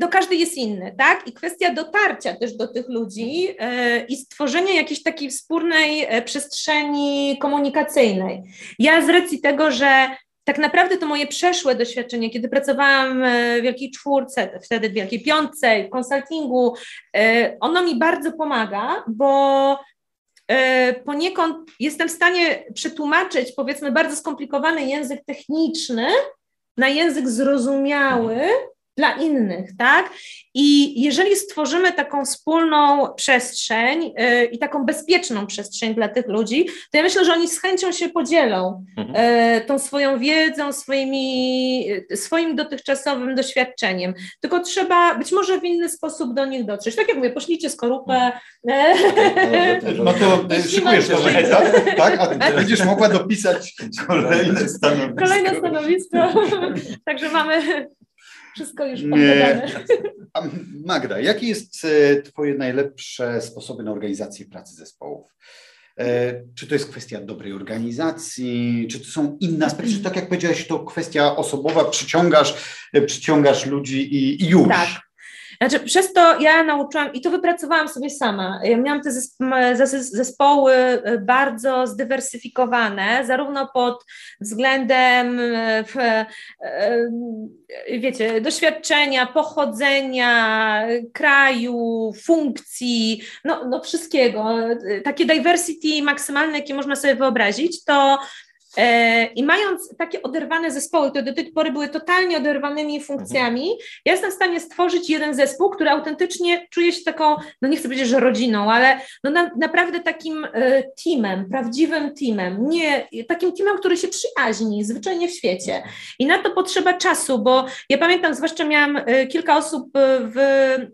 no każdy jest inny, tak? I kwestia dotarcia też do tych ludzi yy, i stworzenia jakiejś takiej wspólnej e, przestrzeni komunikacyjnej. Ja z racji tego, że tak naprawdę to moje przeszłe doświadczenie, kiedy pracowałam w Wielkiej Czwórce, wtedy w Wielkiej Piątce, w konsultingu, ono mi bardzo pomaga, bo poniekąd jestem w stanie przetłumaczyć, powiedzmy, bardzo skomplikowany język techniczny na język zrozumiały, dla innych, tak? I jeżeli stworzymy taką wspólną przestrzeń yy, i taką bezpieczną przestrzeń dla tych ludzi, to ja myślę, że oni z chęcią się podzielą yy, tą swoją wiedzą, swoimi, yy, swoim dotychczasowym doświadczeniem. Tylko trzeba być może w inny sposób do nich dotrzeć. Tak jak mówię, poślijcie skorupę. Mhm. No to szykujesz to etap, tak? A będziesz mogła dopisać kolejne stanowisko. Kolejne stanowisko. Także mamy wszystko już pogadane. Magda, jakie jest e, Twoje najlepsze sposoby na organizację pracy zespołów? E, czy to jest kwestia dobrej organizacji, czy to są inne aspekty, czy tak jak powiedziałeś, to kwestia osobowa, przyciągasz, e, przyciągasz ludzi i, i już. Tak. Znaczy, przez to ja nauczyłam i to wypracowałam sobie sama. Ja miałam te zespoły e, bardzo zdywersyfikowane, zarówno pod względem e, e, wiecie, doświadczenia, pochodzenia, kraju, funkcji, no, no wszystkiego. Takie diversity maksymalne, jakie można sobie wyobrazić, to I mając takie oderwane zespoły, które do tej pory były totalnie oderwanymi funkcjami, ja jestem w stanie stworzyć jeden zespół, który autentycznie czuje się taką, no nie chcę powiedzieć, że rodziną, ale no na, naprawdę takim e, teamem, prawdziwym teamem, nie takim teamem, który się przyjaźni zwyczajnie w świecie. I na to potrzeba czasu, bo ja pamiętam, zwłaszcza miałam e, kilka osób w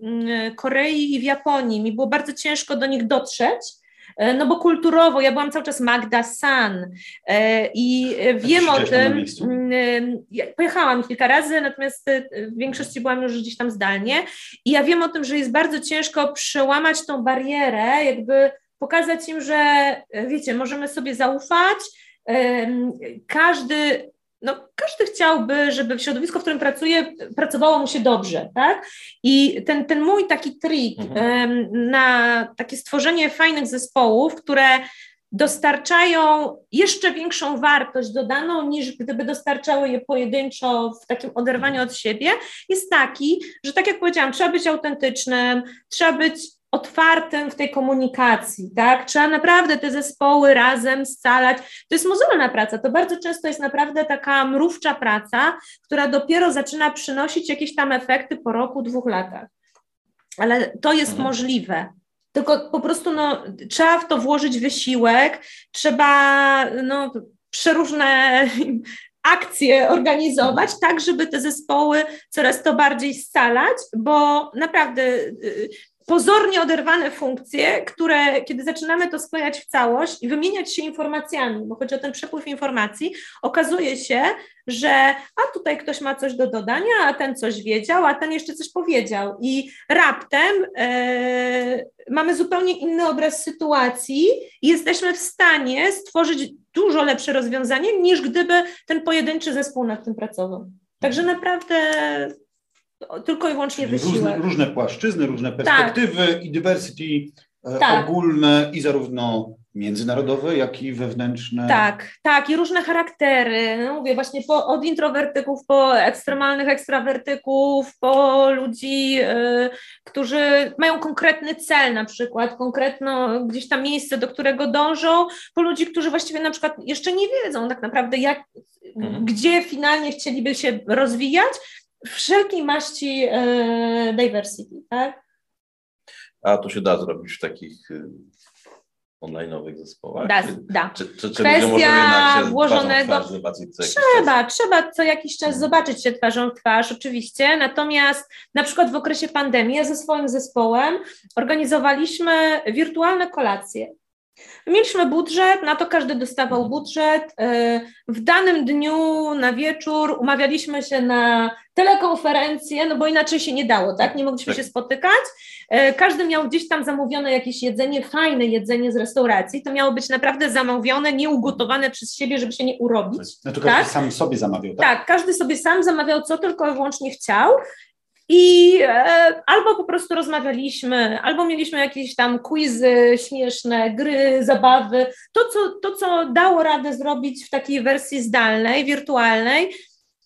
mm, Korei i w Japonii, mi było bardzo ciężko do nich dotrzeć, E, no bo kulturowo, ja byłam cały czas Magda San e, i wiem o tym, mm, ja pojechałam kilka razy, natomiast e, w większości byłam już gdzieś tam zdalnie. I ja wiem o tym, że jest bardzo ciężko przełamać tą barierę, jakby pokazać im, że wiecie, możemy sobie zaufać, każdy no, każdy chciałby, żeby w środowisku, w którym pracuje, pracowało mu się dobrze, tak? I ten, ten mój taki trik mhm. na takie stworzenie fajnych zespołów, które dostarczają jeszcze większą wartość dodaną niż gdyby dostarczały je pojedynczo w takim oderwaniu od siebie, jest taki, że tak jak powiedziałam, trzeba być autentycznym, trzeba być otwartym w tej komunikacji, tak? Trzeba naprawdę te zespoły razem scalać. To jest mozolna praca, to bardzo często jest naprawdę taka mrówcza praca, która dopiero zaczyna przynosić jakieś tam efekty po roku, dwóch latach. Ale to jest mhm. możliwe. Tylko po prostu no, trzeba w to włożyć wysiłek, trzeba no, przeróżne akcje organizować, tak żeby te zespoły coraz to bardziej scalać, bo naprawdę y, pozornie oderwane funkcje, które kiedy zaczynamy to sklejać w całość i wymieniać się informacjami, bo chodzi o ten przepływ informacji, okazuje się, że a tutaj ktoś ma coś do dodania, a ten coś wiedział, a ten jeszcze coś powiedział i raptem e, mamy zupełnie inny obraz sytuacji i jesteśmy w stanie stworzyć dużo lepsze rozwiązanie niż gdyby ten pojedynczy zespół nad tym pracował. Także naprawdę tylko i wyłącznie Czyli wysiłek. Różne, różne płaszczyzny, różne perspektywy tak. i diversity e, tak. ogólne i zarówno międzynarodowe, jak i wewnętrzne. Tak, tak, i różne charaktery. No mówię właśnie po, od introwertyków, po ekstremalnych ekstrawertyków, po ludzi, y, którzy mają konkretny cel, na przykład, konkretno gdzieś tam miejsce, do którego dążą, po ludzi, którzy właściwie na przykład jeszcze nie wiedzą tak naprawdę, jak, mhm. gdzie finalnie chcieliby się rozwijać, wszelkiej maści e, diversity, tak? A to się da zrobić w takich y, online'owych zespołach? Da, da. Czy, czy, czy Kwestia włożonego. trzeba, trzeba co jakiś czas zobaczyć się twarzą w twarz, oczywiście. Natomiast na przykład w okresie pandemii ja ze swoim zespołem organizowaliśmy wirtualne kolacje. Mieliśmy budżet, na to każdy dostawał mhm. budżet. E, w danym dniu na wieczór umawialiśmy się na telekonferencję, no bo inaczej się nie dało, tak? Nie mogliśmy tak. się spotykać. E, każdy miał gdzieś tam zamówione jakieś jedzenie, fajne jedzenie z restauracji. To miało być naprawdę zamówione, nieugotowane przez siebie, żeby się nie urobić. To każdy tak? sam sobie zamawiał, tak? Tak, każdy sobie sam zamawiał, co tylko wyłącznie chciał. I e, albo po prostu rozmawialiśmy, albo mieliśmy jakieś tam quizy śmieszne, gry, zabawy. To co, to, co dało radę zrobić w takiej wersji zdalnej, wirtualnej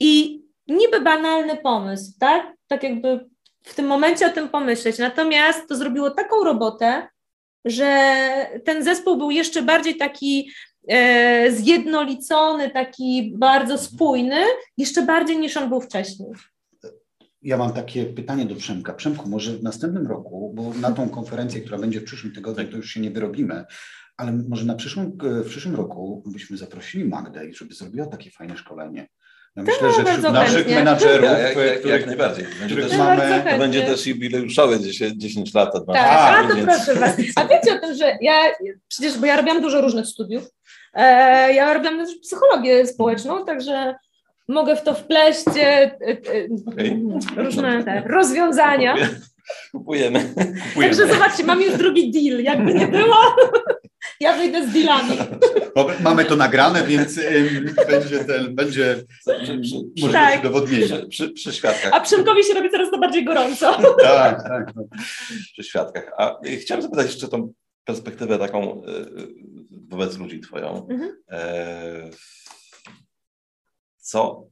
i niby banalny pomysł, tak? Tak jakby w tym momencie o tym pomyśleć. Natomiast to zrobiło taką robotę, że ten zespół był jeszcze bardziej taki e, zjednolicony, taki bardzo spójny, jeszcze bardziej niż on był wcześniej ja mam takie pytanie do Przemka. Przemku, może w następnym roku, bo na tą konferencję, która będzie w przyszłym tygodniu, to już się nie wyrobimy, ale może na przyszłym, w przyszłym roku byśmy zaprosili Magdę, żeby zrobiła takie fajne szkolenie. Ja myślę, to że wśród naszych chętnie. menadżerów, ja, których, jak najbardziej. Będzie też, mamy, to będzie też jubileuszowe 10, 10 lat. Tak, a, a to więc... proszę Was. A wiecie o tym, że ja przecież, bo ja robiłam dużo różnych studiów, e, ja robiłam też psychologię społeczną, także mogę w to wpleść e, e, okay. różne te rozwiązania. Kupujemy. Kupujemy. Także zobaczcie, mam już drugi deal. Jakby nie było, ja wyjdę z dealami. Mamy to nagrane, więc będzie ten, będzie może tak. udowodnienie. Przy, przy, przy świadkach. A Przemkowi się robi coraz to bardziej gorąco. tak, tak. No. Przy świadkach. A chciałem zapytać jeszcze tą perspektywę taką wobec ludzi twoją. Mhm. E, co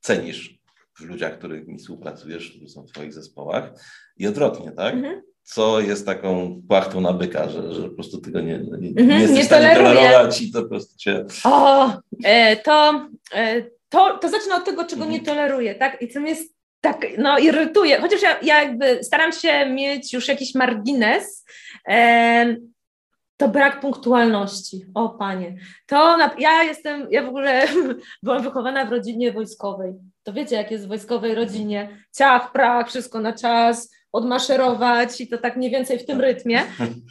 cenisz w ludziach, którymi współpracujesz, którzy są w Twoich zespołach i odwrotnie, tak? Mhm. Co jest taką płachtą na byka, że, że po prostu tego nie, nie, nie mhm, jesteś nie w stanie tolerować i to po prostu cię... O, e, to, e, to, to zacznę od tego, czego mhm. nie toleruję, tak? I co mnie tak, no, irytuje. Chociaż ja, ja jakby staram się mieć już jakiś margines, e, to brak punktualności. O panie. To na, ja jestem, ja w ogóle byłam wychowana w rodzinie wojskowej. To wiecie, jak jest w wojskowej rodzinie. Ciach, prach, wszystko na czas, odmaszerować i to tak mniej więcej w tym rytmie.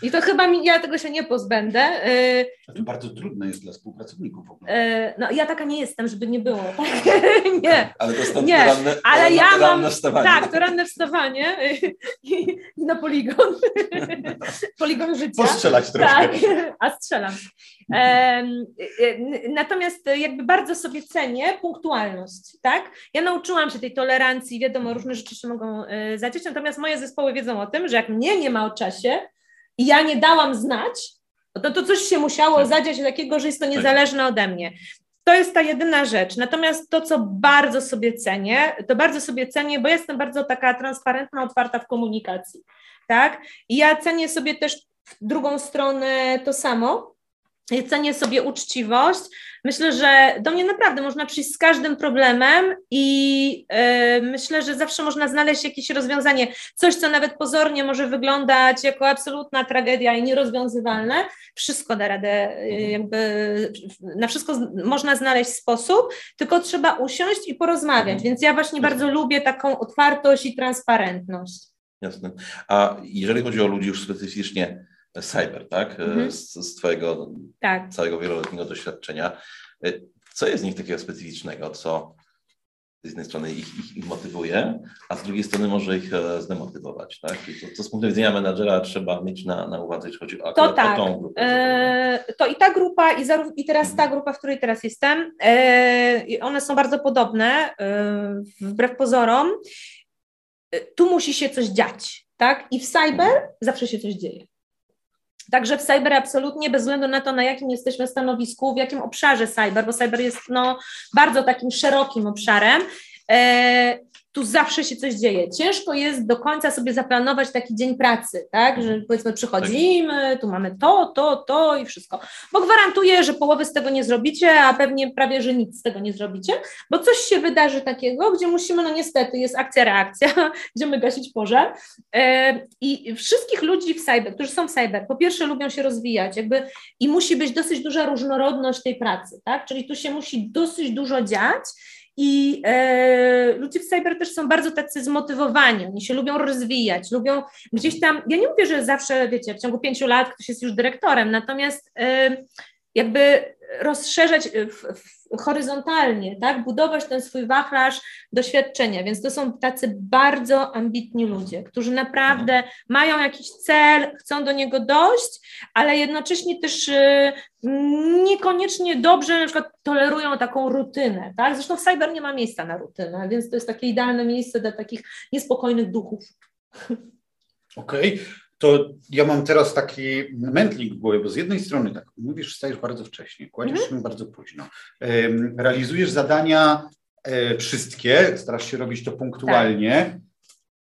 I to chyba mi, ja tego się nie pozbędę. Y, to bardzo trudne jest dla współpracowników. W ogóle. Y, no ja taka nie jestem, żeby nie było. Tak? nie. Ale to jest to nie. Ranne, Ale ja mam, wstawanie. Tak, to ranne wstawanie i, na poligon. poligon życia. Postrzelać troszkę. Tak, a strzelam. Natomiast jakby bardzo sobie cenię punktualność, tak? Ja nauczyłam się tej tolerancji, wiadomo, różne rzeczy się mogą zadzieć, natomiast moje zespoły wiedzą o tym, że jak mnie nie ma o czasie i ja nie dałam znać, to, to coś się musiało tak. zadziać takiego, że jest to tak. niezależne ode mnie. To jest ta jedyna rzecz. Natomiast to, co bardzo sobie cenię, to bardzo sobie cenię, bo jestem bardzo taka transparentna, otwarta w komunikacji. tak? I ja cenię sobie też w drugą stronę to samo. Ja cenię sobie uczciwość. Myślę, że do mnie naprawdę można przyjść z każdym problemem i yy, myślę, że zawsze można znaleźć jakieś rozwiązanie. Coś, co nawet pozornie może wyglądać jako absolutna tragedia i nierozwiązywalne, wszystko da radę, yy, jakby na wszystko można znaleźć sposób, tylko trzeba usiąść i porozmawiać. Mhm. Więc ja właśnie bardzo lubię taką otwartość i transparentność. Jasne. A jeżeli chodzi o ludzi już specyficznie cyber, tak? Mhm. Z, z Twojego tak. całego wieloletniego doświadczenia. Co jest w nich takiego specyficznego, co z jednej strony ich, ich, ich motywuje, a z drugiej strony może ich e, zdemotywować, tak? I to, to z punktu widzenia menadżera trzeba mieć na, na uwadze, jeśli chodzi o, to tak. o tą grupę. E, to i ta grupa, i, zaró- i teraz ta grupa, w której teraz jestem, e, one są bardzo podobne, e, wbrew pozorom. E, tu musi się coś dziać, tak? I w cyber zawsze się coś dzieje. Także w cyber absolutnie, bez względu na to, na jakim jesteśmy stanowisku, w jakim obszarze cyber, bo cyber jest no, bardzo takim szerokim obszarem, e, tu zawsze się coś dzieje. Ciężko jest do końca sobie zaplanować taki dzień pracy, tak, że powiedzmy przychodzimy, tu mamy to, to, to i wszystko, bo gwarantuję, że połowy z tego nie zrobicie, a pewnie prawie, że nic z tego nie zrobicie, bo coś się wydarzy takiego, gdzie musimy, no niestety, jest akcja, reakcja, będziemy gasić pożar e, i wszystkich ludzi w cyber, którzy są w cyber, po pierwsze lubią się rozwijać, jakby i musi być dosyć duża różnorodność tej pracy, tak, czyli tu się musi dosyć dużo dziać, i e, ludzie w cyber też są bardzo tacy zmotywowani, oni się lubią rozwijać, lubią gdzieś tam, ja nie mówię, że zawsze, wiecie, w ciągu pięciu lat ktoś jest już dyrektorem, natomiast e, jakby rozszerzać w, w, horyzontalnie, tak, budować ten swój wachlarz doświadczenia, więc to są tacy bardzo ambitni ludzie, którzy naprawdę mają jakiś cel, chcą do niego dojść, ale jednocześnie też y, niekoniecznie dobrze na przykład tolerują taką rutynę, tak, zresztą w cyber nie ma miejsca na rutynę, więc to jest takie idealne miejsce dla takich niespokojnych duchów. Okej, okay to ja mam teraz taki mętlik w głowie, bo z jednej strony tak, mówisz, wstajesz bardzo wcześnie, kładziesz mhm. się bardzo późno, realizujesz zadania e, wszystkie, starasz się robić to punktualnie,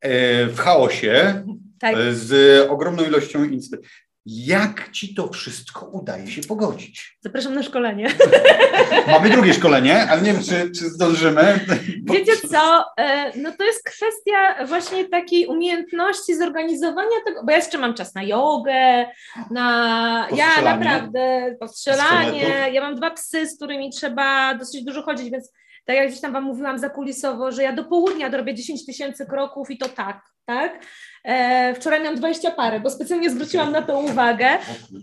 tak. E, w chaosie, tak. E, z ogromną ilością incydentów. Jak ci to wszystko udaje się pogodzić? Zapraszam na szkolenie. Mamy drugie szkolenie, ale nie wiem, czy, czy zdążymy. Wiecie co? E, no to jest kwestia właśnie takiej umiejętności zorganizowania tego, bo ja jeszcze mam czas na jogę, na. Ja naprawdę postrzelanie. Ja mam dwa psy, z którymi trzeba dosyć dużo chodzić, więc tak jak gdzieś tam Wam mówiłam zakulisowo, że ja do południa dorobię 10 tysięcy kroków i to tak, tak? E, wczoraj miałam 20 parę, bo specjalnie zwróciłam na to uwagę,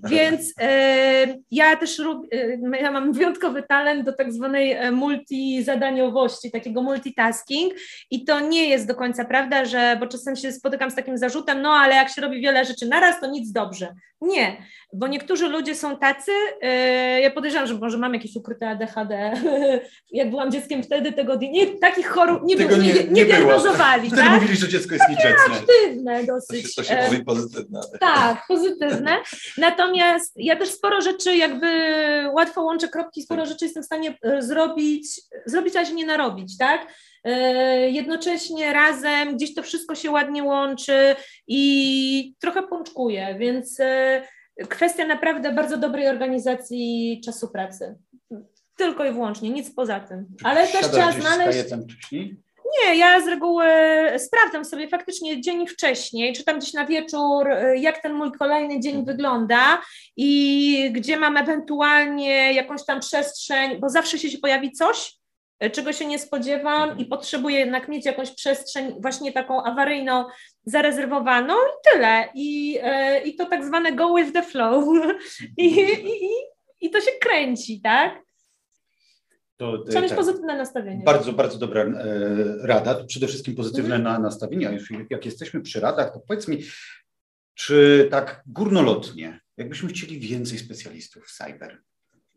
więc e, ja też e, ja mam wyjątkowy talent do tak zwanej e, multizadaniowości, takiego multitasking i to nie jest do końca prawda, że, bo czasem się spotykam z takim zarzutem, no ale jak się robi wiele rzeczy naraz, to nic dobrze. Nie, bo niektórzy ludzie są tacy, e, ja podejrzewam, że może mam jakieś ukryte ADHD, jak byłam dzieckiem wtedy tego, nie, takich chorób nie, tego nie, nie, nie, nie diagnozowali. Wtedy tak? mówili, że dziecko jest nieczesne. Aktywne dosyć. To się, to się mówi pozytywne. Tak, pozytywne. Natomiast ja też sporo rzeczy jakby łatwo łączę kropki, sporo rzeczy jestem w stanie e, zrobić, zrobić, ale się nie narobić, tak? E, jednocześnie razem gdzieś to wszystko się ładnie łączy i trochę pączkuje, więc e, kwestia naprawdę bardzo dobrej organizacji czasu pracy. Tylko i wyłącznie, nic poza tym. Ale też trzeba znaleźć. Nie, ja z reguły sprawdzam sobie faktycznie dzień wcześniej, czy tam gdzieś na wieczór, jak ten mój kolejny dzień wygląda i gdzie mam ewentualnie jakąś tam przestrzeń, bo zawsze się pojawi coś, czego się nie spodziewam i potrzebuję jednak mieć jakąś przestrzeń właśnie taką awaryjną, zarezerwowaną i tyle. I, e, i to tak zwane go with the flow. I, i, i to się kręci, tak? To, e, Trzeba mieć tak. pozytywne nastawienie. Bardzo, bardzo dobra e, rada. To przede wszystkim pozytywne mhm. na nastawienie. A już jak jesteśmy przy radach, to powiedz mi, czy tak górnolotnie, jakbyśmy chcieli więcej specjalistów w cyber,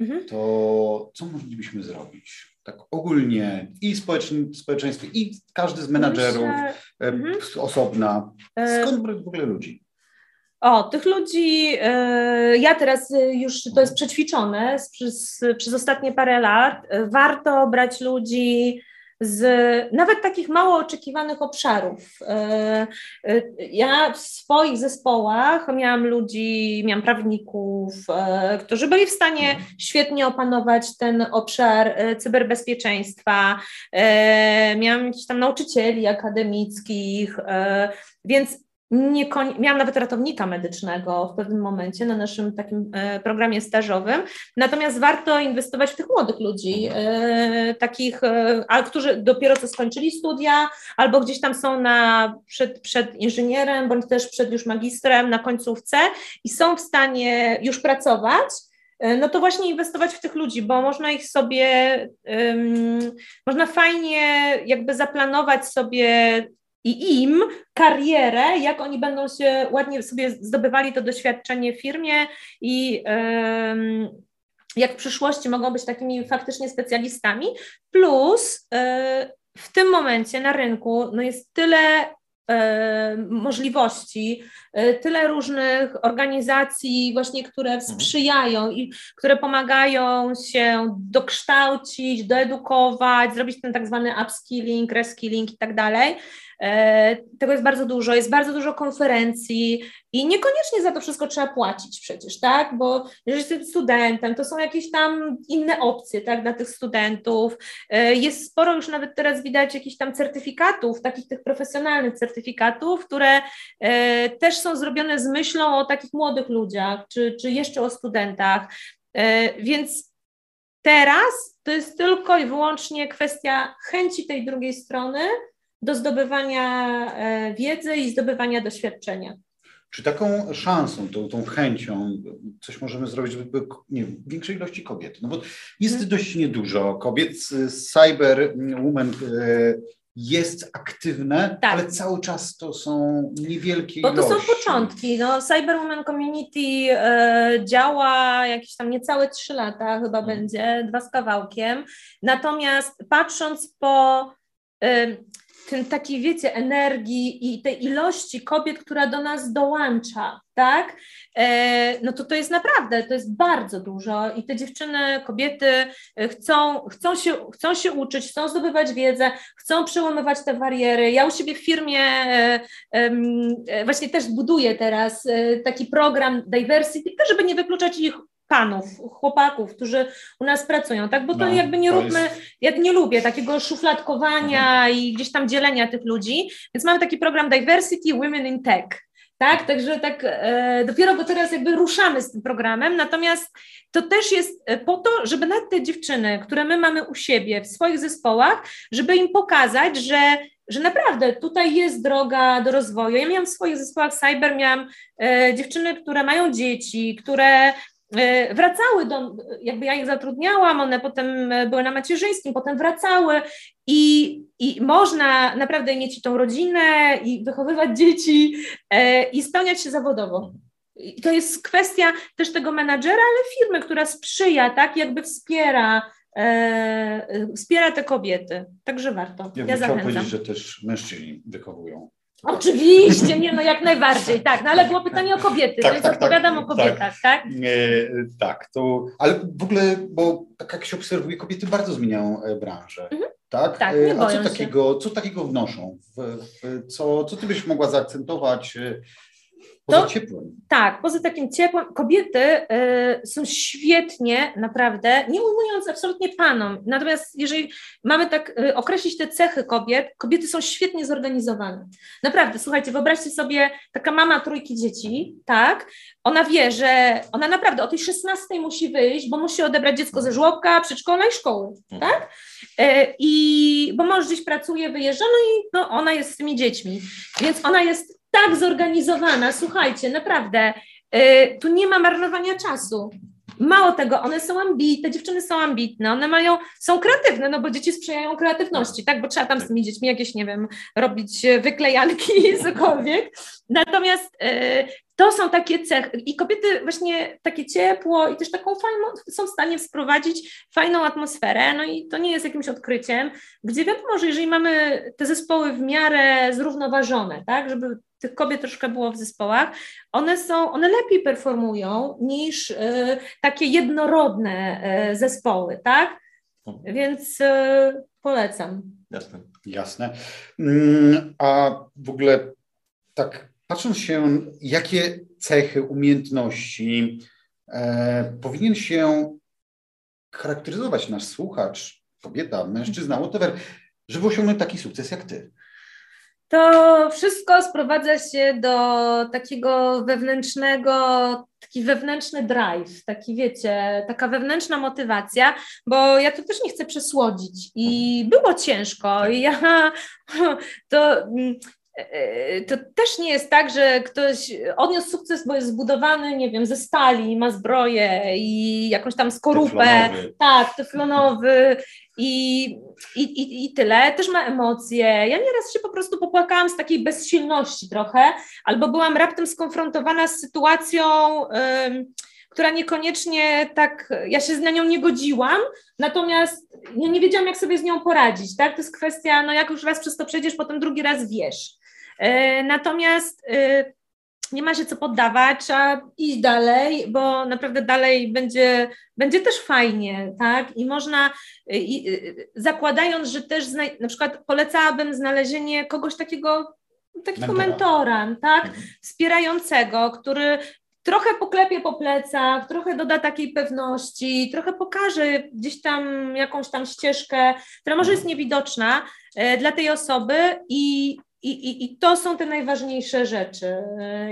mhm. to co moglibyśmy zrobić? tak ogólnie i społeczeństwo, i każdy z menadżerów Myślę, mhm. osobna. E, Skąd brać w ogóle ludzi? O, tych ludzi, e, ja teraz już to jest przećwiczone przez, przez ostatnie parę lat. Warto brać ludzi z nawet takich mało oczekiwanych obszarów. E, e, ja w swoich zespołach miałam ludzi, miałam prawników, e, którzy byli w stanie świetnie opanować ten obszar cyberbezpieczeństwa. Miałam tam nauczycieli akademickich, więc nie miałam nawet ratownika medycznego w pewnym momencie na naszym takim e, programie stażowym. Natomiast warto inwestować w tych młodych ludzi, e, takich, e, którzy dopiero co skończyli studia, albo gdzieś tam są na, przed, przed inżynierem, bądź też przed już magistrem na końcówce i są w stanie już pracować no to właśnie inwestować w tych ludzi, bo można ich sobie, um, można fajnie jakby zaplanować sobie i im karierę, jak oni będą się ładnie sobie zdobywali to doświadczenie w firmie i jak w przyszłości mogą być takimi faktycznie specjalistami. Plus e, w tym momencie na rynku no jest tyle możliwości, e, tyle różnych organizacji właśnie, które mhm. sprzyjają i które pomagają się dokształcić, doedukować, zrobić ten tak zwany upskilling, reskilling i tak dalej, E, tego jest bardzo dużo, jest bardzo dużo konferencji i niekoniecznie za to wszystko trzeba płacić przecież, tak? Bo jeżeli jesteś studentem, to są jakieś tam inne opcje, tak, dla tych studentów. E, jest sporo już nawet teraz widać jakichś tam certyfikatów, takich tych profesjonalnych certyfikatów, które e, też są zrobione z myślą o takich młodych ludziach, czy, czy jeszcze o studentach. Więc teraz to jest tylko i wyłącznie kwestia chęci tej drugiej strony, do zdobywania e, wiedzy i zdobywania doświadczenia. Czy taką szansą, tą, tą chęcią coś możemy zrobić, żeby nie wiem, większej ilości kobiet? No bo jest hmm. dość niedużo kobiet. Cyber Woman e, jest aktywne, tak. ale cały czas to są niewielkie Bo to ilości. są początki. No, Cyber Woman Community e, działa jakieś tam niecałe trzy lata chyba hmm. będzie, dwa z kawałkiem. Natomiast patrząc po ten takiej, wiecie, energii i tej ilości kobiet, która do nas dołącza, tak? E, no to to jest naprawdę, to jest bardzo dużo i te dziewczyny, kobiety e, chcą, chcą, się, chcą się uczyć, chcą zdobywać wiedzę, chcą przełamywać te bariery. Ja u siebie w firmie e, właśnie też buduję teraz taki program diversity, żeby nie wykluczać ich panów, chłopaków, którzy u nas pracują, tak? Bo to no, jakby nie to róbmy, jest... ja nie lubię takiego szufladkowania mhm. i gdzieś tam dzielenia tych ludzi, więc mamy taki program Diversity Women in Tech. Tak, także tak e, dopiero go teraz jakby ruszamy z tym programem, natomiast to też jest e, po to, żeby nawet te dziewczyny, które my mamy u siebie w swoich zespołach, żeby im pokazać, że że naprawdę tutaj jest droga do rozwoju. Ja miałam w swoich zespołach cyber, miałam e, dziewczyny, które mają dzieci, które wracały do, jakby ja ich zatrudniałam, one potem e, były na macierzyńskim, potem wracały i, i można naprawdę mieć tą rodzinę i wychowywać dzieci e, i spełniać się zawodowo. I to jest kwestia też tego menadżera, ale firmy, która sprzyja, tak, jakby wspiera, e, wspiera te kobiety. Także warto. Ja, ja zachęcam. powiedzieć, że też mężczyźni wychowują Oczywiście, nie no jak najbardziej, tak, no ale było pytanie o kobiety, tak, więc tak, odpowiadam tak, o kobietach, tak? Tak, e, tak to, ale w ogóle, bo tak jak się obserwuje, kobiety bardzo zmieniają e, branżę, mhm. tak? tak nie A co takiego, co takiego wnoszą? W, w, co, co ty byś mogła zaakcentować e, Poza to, ciepłem. Tak, poza takim ciepłem. Kobiety y, są świetnie, naprawdę, nie ujmując absolutnie panom. Natomiast jeżeli mamy tak y, określić te cechy kobiet, kobiety są świetnie zorganizowane. Naprawdę, słuchajcie, wyobraźcie sobie, taka mama trójki dzieci, tak, ona wie, że ona naprawdę o tej 16 musi wyjść, bo musi odebrać dziecko ze żłobka, przedszkola i szkoły, mhm. tak? Y, I bo mąż gdzieś pracuje, wyjeżdża, no i no, ona jest z tymi dziećmi. Więc ona jest tak zorganizowana, słuchajcie, naprawdę, yy, tu nie ma marnowania czasu. Mało tego, one są ambitne, dziewczyny są ambitne, one mają, są kreatywne, no bo dzieci sprzyjają kreatywności, tak, bo trzeba tam z tymi dziećmi jakieś, nie wiem, robić wyklejanki, cokolwiek. Natomiast y, to są takie cechy i kobiety właśnie takie ciepło i też taką fajną, są w stanie wprowadzić fajną atmosferę, no i to nie jest jakimś odkryciem, gdzie wiadomo, że jeżeli mamy te zespoły w miarę zrównoważone, tak, żeby tych kobiet troszkę było w zespołach, one są, one lepiej performują niż y, takie jednorodne y, zespoły, tak? Więc polecam. Jasne. Jasne. Mm, a w ogóle tak patrząc się, jakie cechy, umiejętności e, powinien się charakteryzować nasz słuchacz, kobieta, mężczyzna, whatever, żeby osiągnąć taki sukces jak ty? To wszystko sprowadza się do takiego wewnętrznego, taki wewnętrzny drive, taki wiecie, taka wewnętrzna motywacja, bo ja to też nie chcę przesłodzić i było ciężko. I ja to E, to też nie jest tak, że ktoś odniósł sukces, bo jest zbudowany, nie wiem, ze stali, ma zbroję i jakąś tam skorupę. Teflonowy. Tak, teflonowy i, i, i, i tyle. Też ma emocje. Ja nieraz się po prostu popłakałam z takiej bezsilności trochę, albo byłam raptem skonfrontowana z sytuacją. która niekoniecznie tak, ja się z nią nie godziłam, natomiast ja nie wiedziałam, jak sobie z nią poradzić, tak? To jest kwestia, no jak już raz przez to przejdziesz, potem drugi raz wiesz. E, natomiast e, nie ma się co poddawać, trzeba iść dalej, bo naprawdę dalej będzie, będzie też fajnie, tak? I można, e, i, zakładając, że też na przykład polecałabym znalezienie kogoś takiego, takiego mentora, mentora tak? Mhm. Wspierającego, który trochę poklepie po plecach, trochę doda takiej pewności, trochę pokaże gdzieś tam jakąś tam ścieżkę, która może jest mhm. niewidoczna dla tej osoby i i, i, I to są te najważniejsze rzeczy.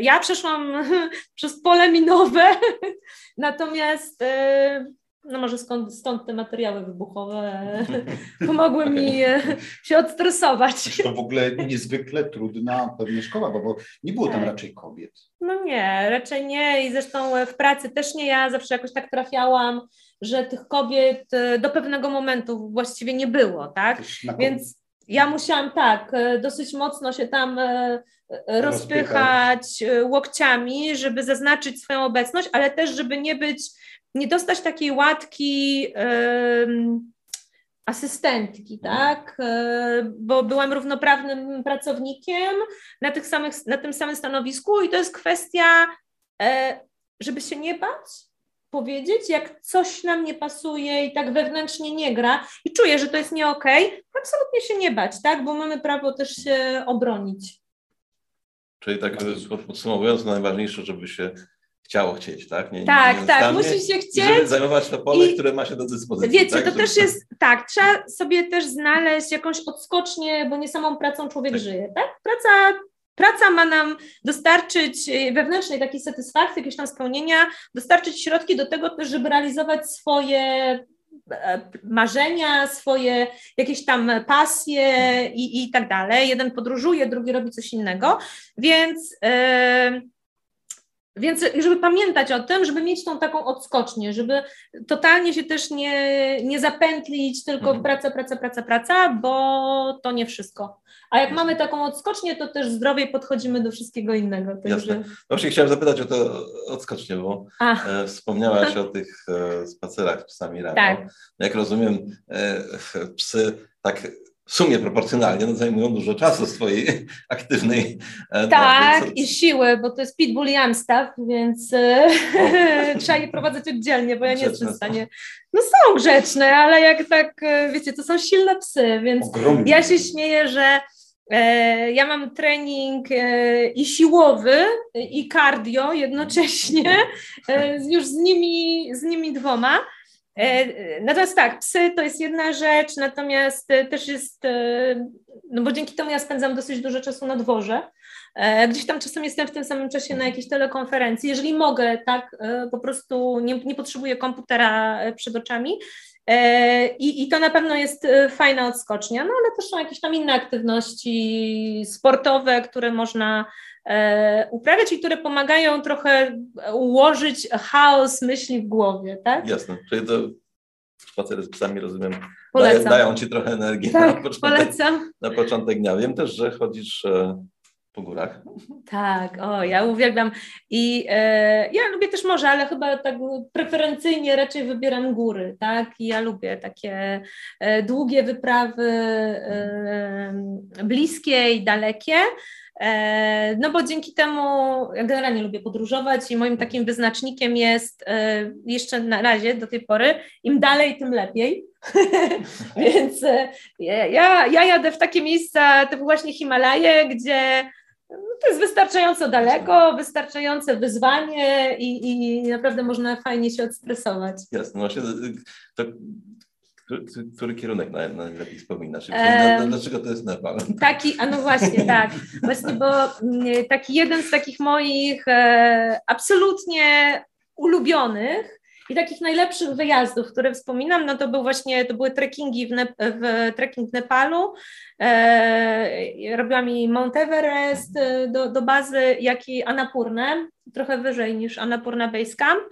Ja przeszłam przez pole minowe, natomiast e, no może skąd, stąd te materiały wybuchowe pomogły mi e, się odstresować. To w ogóle niezwykle trudna pewnie szkoła, bo, bo nie było tam tak. raczej kobiet. No nie, raczej nie i zresztą w pracy też nie ja, zawsze jakoś tak trafiałam, że tych kobiet e, do pewnego momentu właściwie nie było, tak? Więc ja musiałam tak, e, dosyć mocno się tam e, e, rozpychać łokciami, żeby zaznaczyć swoją obecność, ale też, żeby nie być, nie dostać takiej łatki um, asystentki, mhm. tak? Bo byłam równoprawnym pracownikiem na, tych samych, na tym samym stanowisku i to jest kwestia, żeby się nie bać, powiedzieć, jak coś nam nie pasuje i tak wewnętrznie nie gra i czuję, że to jest nie okej, okay, absolutnie się nie bać, tak? Bo mamy prawo też się obronić. Czyli tak podsumowując, najważniejsze, żeby się chciało chcieć, tak? Nie, tak, nie tak, musi się chcieć. Żeby zajmować to pole, i, które ma się do dyspozycji. Wiecie, tak? to żeby... też jest, tak, trzeba sobie też znaleźć jakąś odskocznię, bo nie samą pracą człowiek tak. żyje, tak? Praca Praca ma nam dostarczyć e, wewnętrznej takiej satysfakcji, jakiegoś tam spełnienia, dostarczyć środki do tego żeby realizować swoje e, marzenia, swoje jakieś tam pasje i, i tak dalej. Jeden podróżuje, drugi robi coś innego, więc. Yy, więc żeby pamiętać o tym, żeby mieć tą taką odskocznię, żeby totalnie się też nie, nie zapętlić tylko mhm. praca, praca, praca, praca, bo to nie wszystko. A jak mamy taką odskocznię, to też zdrowiej podchodzimy do wszystkiego innego. Także... Jasne. No właśnie chciałem zapytać o to odskocznię, bo e, wspomniałaś o tych e, spacerach czasami rano. Tak. Jak rozumiem, e, psy tak w sumie proporcjonalnie no, zajmują dużo czasu swojej aktywnej Tak, i siły, bo to jest pitbull i amstaff, więc trzeba je prowadzać oddzielnie, bo ja nie jestem w stanie. No są grzeczne, ale jak tak, wiecie, to są silne psy, więc Ogromnie. ja się śmieję, że ja mam trening i siłowy, i cardio jednocześnie, już z nimi, z nimi dwoma. E, natomiast tak, psy to jest jedna rzecz, natomiast e, też jest, e, no bo dzięki temu ja spędzam dosyć dużo czasu na dworze. Gdzieś tam czasem jestem w tym samym czasie na jakiejś telekonferencji. Jeżeli mogę, tak, po prostu nie, nie potrzebuję komputera przed oczami. I, I to na pewno jest fajna odskocznia, no ale też są jakieś tam inne aktywności sportowe, które można E, uprawiać i które pomagają trochę ułożyć chaos myśli w głowie, tak? Jasne, czyli to spacery z psami, rozumiem, dają, dają Ci trochę energii tak, na, początek, polecam. na początek dnia. Wiem też, że chodzisz e, po górach. Tak, o, ja uwielbiam i e, ja lubię też morze, ale chyba tak preferencyjnie raczej wybieram góry, tak, i ja lubię takie e, długie wyprawy, e, bliskie i dalekie, E, no bo dzięki temu ja generalnie lubię podróżować i moim takim wyznacznikiem jest e, jeszcze na razie do tej pory im dalej, tym lepiej. Więc e, ja, ja jadę w takie miejsca typu właśnie Himalaje, gdzie to jest wystarczająco daleko, wystarczające wyzwanie i, i naprawdę można fajnie się odstresować. Jasne, no właśnie to który, kierunek najlepiej wspominasz? Dlaczego to jest Nepal? Taki, a no właśnie, tak. Właśnie, bo mm, taki jeden z takich moich e, absolutnie ulubionych i takich najlepszych wyjazdów, które wspominam, no to był właśnie, to były trekkingi w, ne- w trekking Nepalu. E, robiłam i Mount Everest e, do, do bazy, jak i Annapurnę, trochę wyżej niż Annapurna Base Camp.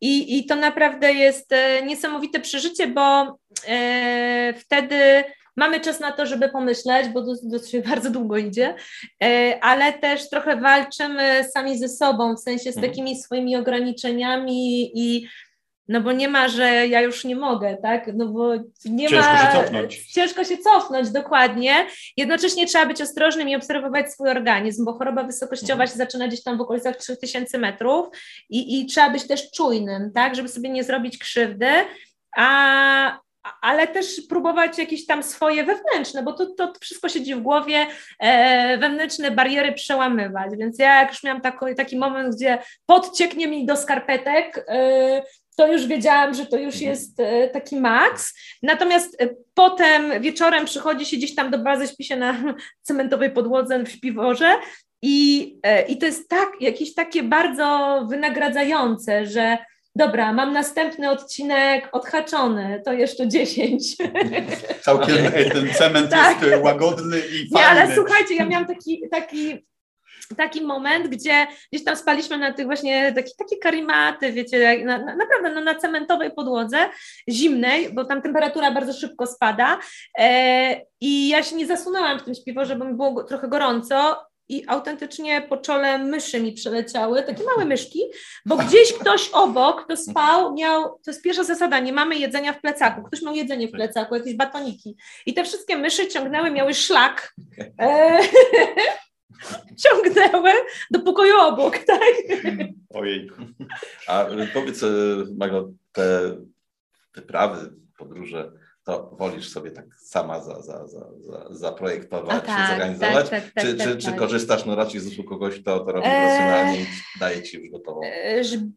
I, I to naprawdę jest e, niesamowite przeżycie, bo e, wtedy mamy czas na to, żeby pomyśleć, bo się bardzo długo idzie, e, ale też trochę walczymy sami ze sobą, w sensie z mhm. takimi swoimi ograniczeniami i no bo nie ma, że ja już nie mogę, tak? No bo nie ciężko ma. Się cofnąć. Ciężko się cofnąć, dokładnie. Jednocześnie trzeba być ostrożnym i obserwować swój organizm, bo choroba wysokościowa mhm. się zaczyna gdzieś tam w okolicach 3000 metrów i, i trzeba być też czujnym, tak? Żeby sobie nie zrobić krzywdy. A, ale też próbować jakieś tam swoje wewnętrzne, bo to, to wszystko siedzi w głowie, e, wewnętrzne bariery przełamywać. Więc ja jak już miałam taki, taki moment, gdzie podcieknie mi do skarpetek, e, to już wiedziałam, że to już mhm. jest e, taki maks. Natomiast e, potem wieczorem przychodzi się gdzieś tam do bazy, śpi się na cementowej podłodze w śpiworze i, e, i to jest tak, jakieś takie bardzo wynagradzające, że dobra, mam następny odcinek odhaczony, to jeszcze 10. Całkiem ten cement tak. jest łagodny i fajny. Nie, ale słuchajcie, ja miałam taki, taki taki moment, gdzie gdzieś tam spaliśmy na tych właśnie takie, takie karimaty, wiecie, na, na, naprawdę no, na cementowej podłodze, zimnej, bo tam temperatura bardzo szybko spada. E, i ja się nie zasunęłam w tym śpiworze, bo mi było trochę gorąco i autentycznie po czole myszy mi przeleciały, takie małe myszki, bo gdzieś ktoś obok, kto spał, miał, to jest pierwsza zasada, nie mamy jedzenia w plecaku, ktoś miał jedzenie w plecaku, jakieś batoniki. I te wszystkie myszy ciągnęły, miały szlak, e, ciągnęły do pokoju obok, tak? Ojej. A powiedz, e, Mago, te wyprawy, podróże, to wolisz sobie tak sama za, za, za, za, zaprojektować, tak, zorganizować? Tak, tak, czy, tak, czy, czy tak. korzystasz no raczej z usług kogoś, kto to robi profesjonalnie i daje ci już gotową?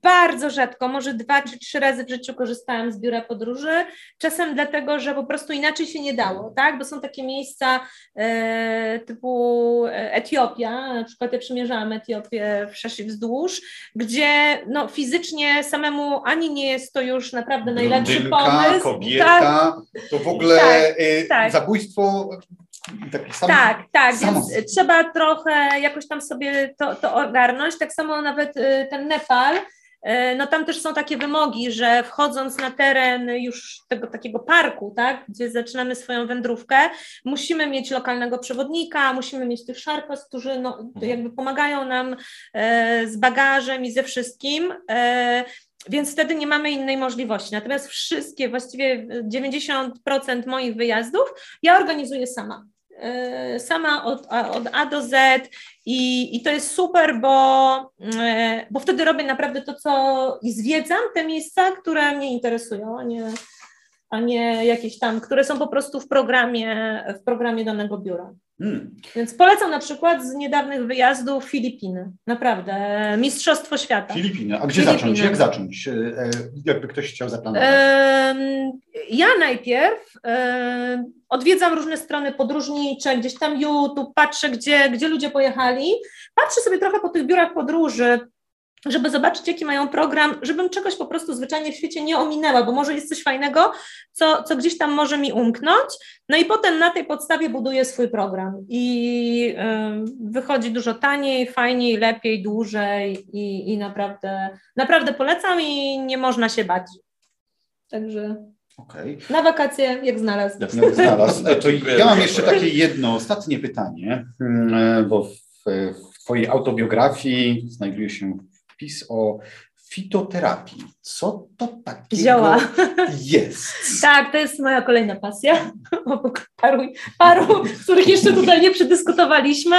Bardzo rzadko, może dwa czy trzy razy w życiu korzystałam z biura podróży. Czasem dlatego, że po prostu inaczej się nie dało, tak? Bo są takie miejsca e, typu Etiopia, na przykład ja przymierzałam Etiopię w i wzdłuż, gdzie no, fizycznie samemu ani nie jest to już naprawdę najlepszy Blondynka, pomysł. Kobieta. Tak, to w ogóle tak, y, tak. zabójstwo sam, tak, tak, samo. więc trzeba trochę jakoś tam sobie to, to ogarnąć. Tak samo nawet y, ten Nepal, y, no tam też są takie wymogi, że wchodząc na teren już tego takiego parku, tak, gdzie zaczynamy swoją wędrówkę, musimy mieć lokalnego przewodnika, musimy mieć tych szarpas, którzy no, mhm. jakby pomagają nam z bagażem i ze wszystkim. Więc wtedy nie mamy innej możliwości. Natomiast wszystkie, właściwie 90% moich wyjazdów ja organizuję sama. E, sama od, od A do Z i, i to jest super, bo, e, bo wtedy robię naprawdę to, co i zwiedzam te miejsca, które mnie interesują, a nie, a nie jakieś tam, które są po prostu w programie, w programie danego biura. Hmm. Więc polecam na przykład z niedawnych wyjazdów Filipiny. Naprawdę. Mistrzostwo świata. Filipiny. A gdzie Filipiny. zacząć? Jak zacząć? E, jakby ktoś chciał zaplanować. Ja najpierw odwiedzam różne strony podróżnicze, gdzieś tam YouTube, patrzę, gdzie, gdzie ludzie pojechali. Patrzę sobie trochę po tych biurach podróży, żeby zobaczyć, jaki mają program, żebym czegoś po prostu zwyczajnie w świecie nie ominęła, bo może jest coś fajnego, co, co gdzieś tam może mi umknąć. No i potem na tej podstawie buduję swój program i y, wychodzi dużo taniej, fajniej, lepiej, dłużej i, i naprawdę, naprawdę polecam i nie można się bać. Także. Okay. Na wakacje, jak znalazł. Jak znalazł. To ja mam jeszcze takie jedno, ostatnie pytanie, mm, bo w, w Twojej autobiografii znajduje się wpis o fitoterapii. Co to takiego Zioła. jest? tak, to jest moja kolejna pasja, obok paru, paru których jeszcze tutaj nie przedyskutowaliśmy.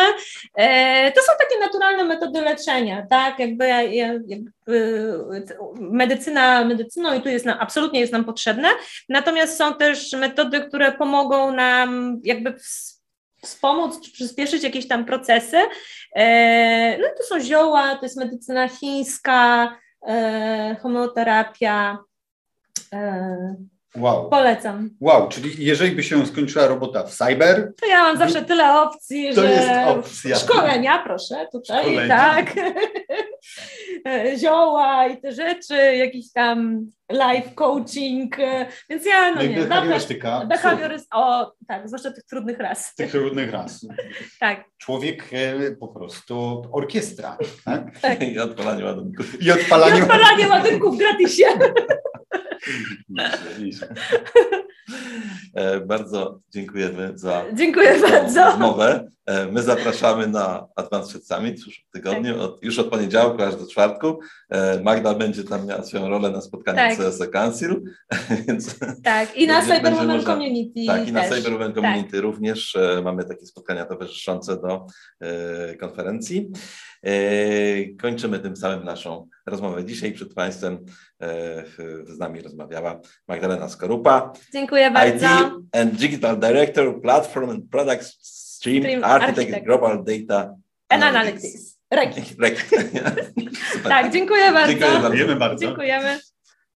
E, to są takie naturalne metody leczenia, tak, jakby, jakby medycyna medycyną i tu jest nam, absolutnie jest nam potrzebne, natomiast są też metody, które pomogą nam jakby wspomóc czy przyspieszyć jakieś tam procesy. E, no to są zioła, to jest medycyna chińska, e, homeoterapia. Wow. Polecam. Wow, czyli jeżeli by się skończyła robota w cyber. To ja mam zawsze tyle opcji, to że. jest opcja. Szkolenia, proszę, tutaj, Szkolenia. tak. Zioła i te rzeczy, jakiś tam life coaching, więc ja, no, No nie, behawiorystyka. Behawioryst, o, tak, zwłaszcza tych trudnych raz. Tych trudnych raz. tak. Człowiek e, po prostu orkiestra, tak? Tak. I odpalanie ładunków. I odpalanie. I odpalanie ładunków w gratisie. Nieźle. E, Bardzo dziękujemy za Dziękuję bardzo. rozmowę. E, My zapraszamy na Advanced Summit już w tygodniu, Tak. od, już od poniedziałku aż do czwartku. E, Magda będzie tam miała swoją rolę na spotkaniu Tak. CSO Council, więc Tak, i na Cyberwoman Community tak, i na też. Cyber Women Community również e, mamy takie spotkania towarzyszące do e, konferencji. E, kończymy tym samym naszą rozmowę dzisiaj. Przed Państwem z nami rozmawiała Magdalena Skorupa, Dziękuję IT bardzo. and Digital Director, Platform and Product Stream, Stream Architect, Architect. Global Data And Analytics. Rek. Rek. Super. Tak, dziękuję bardzo. Dziękuję bardzo. Dziękujemy bardzo. Dziękujemy.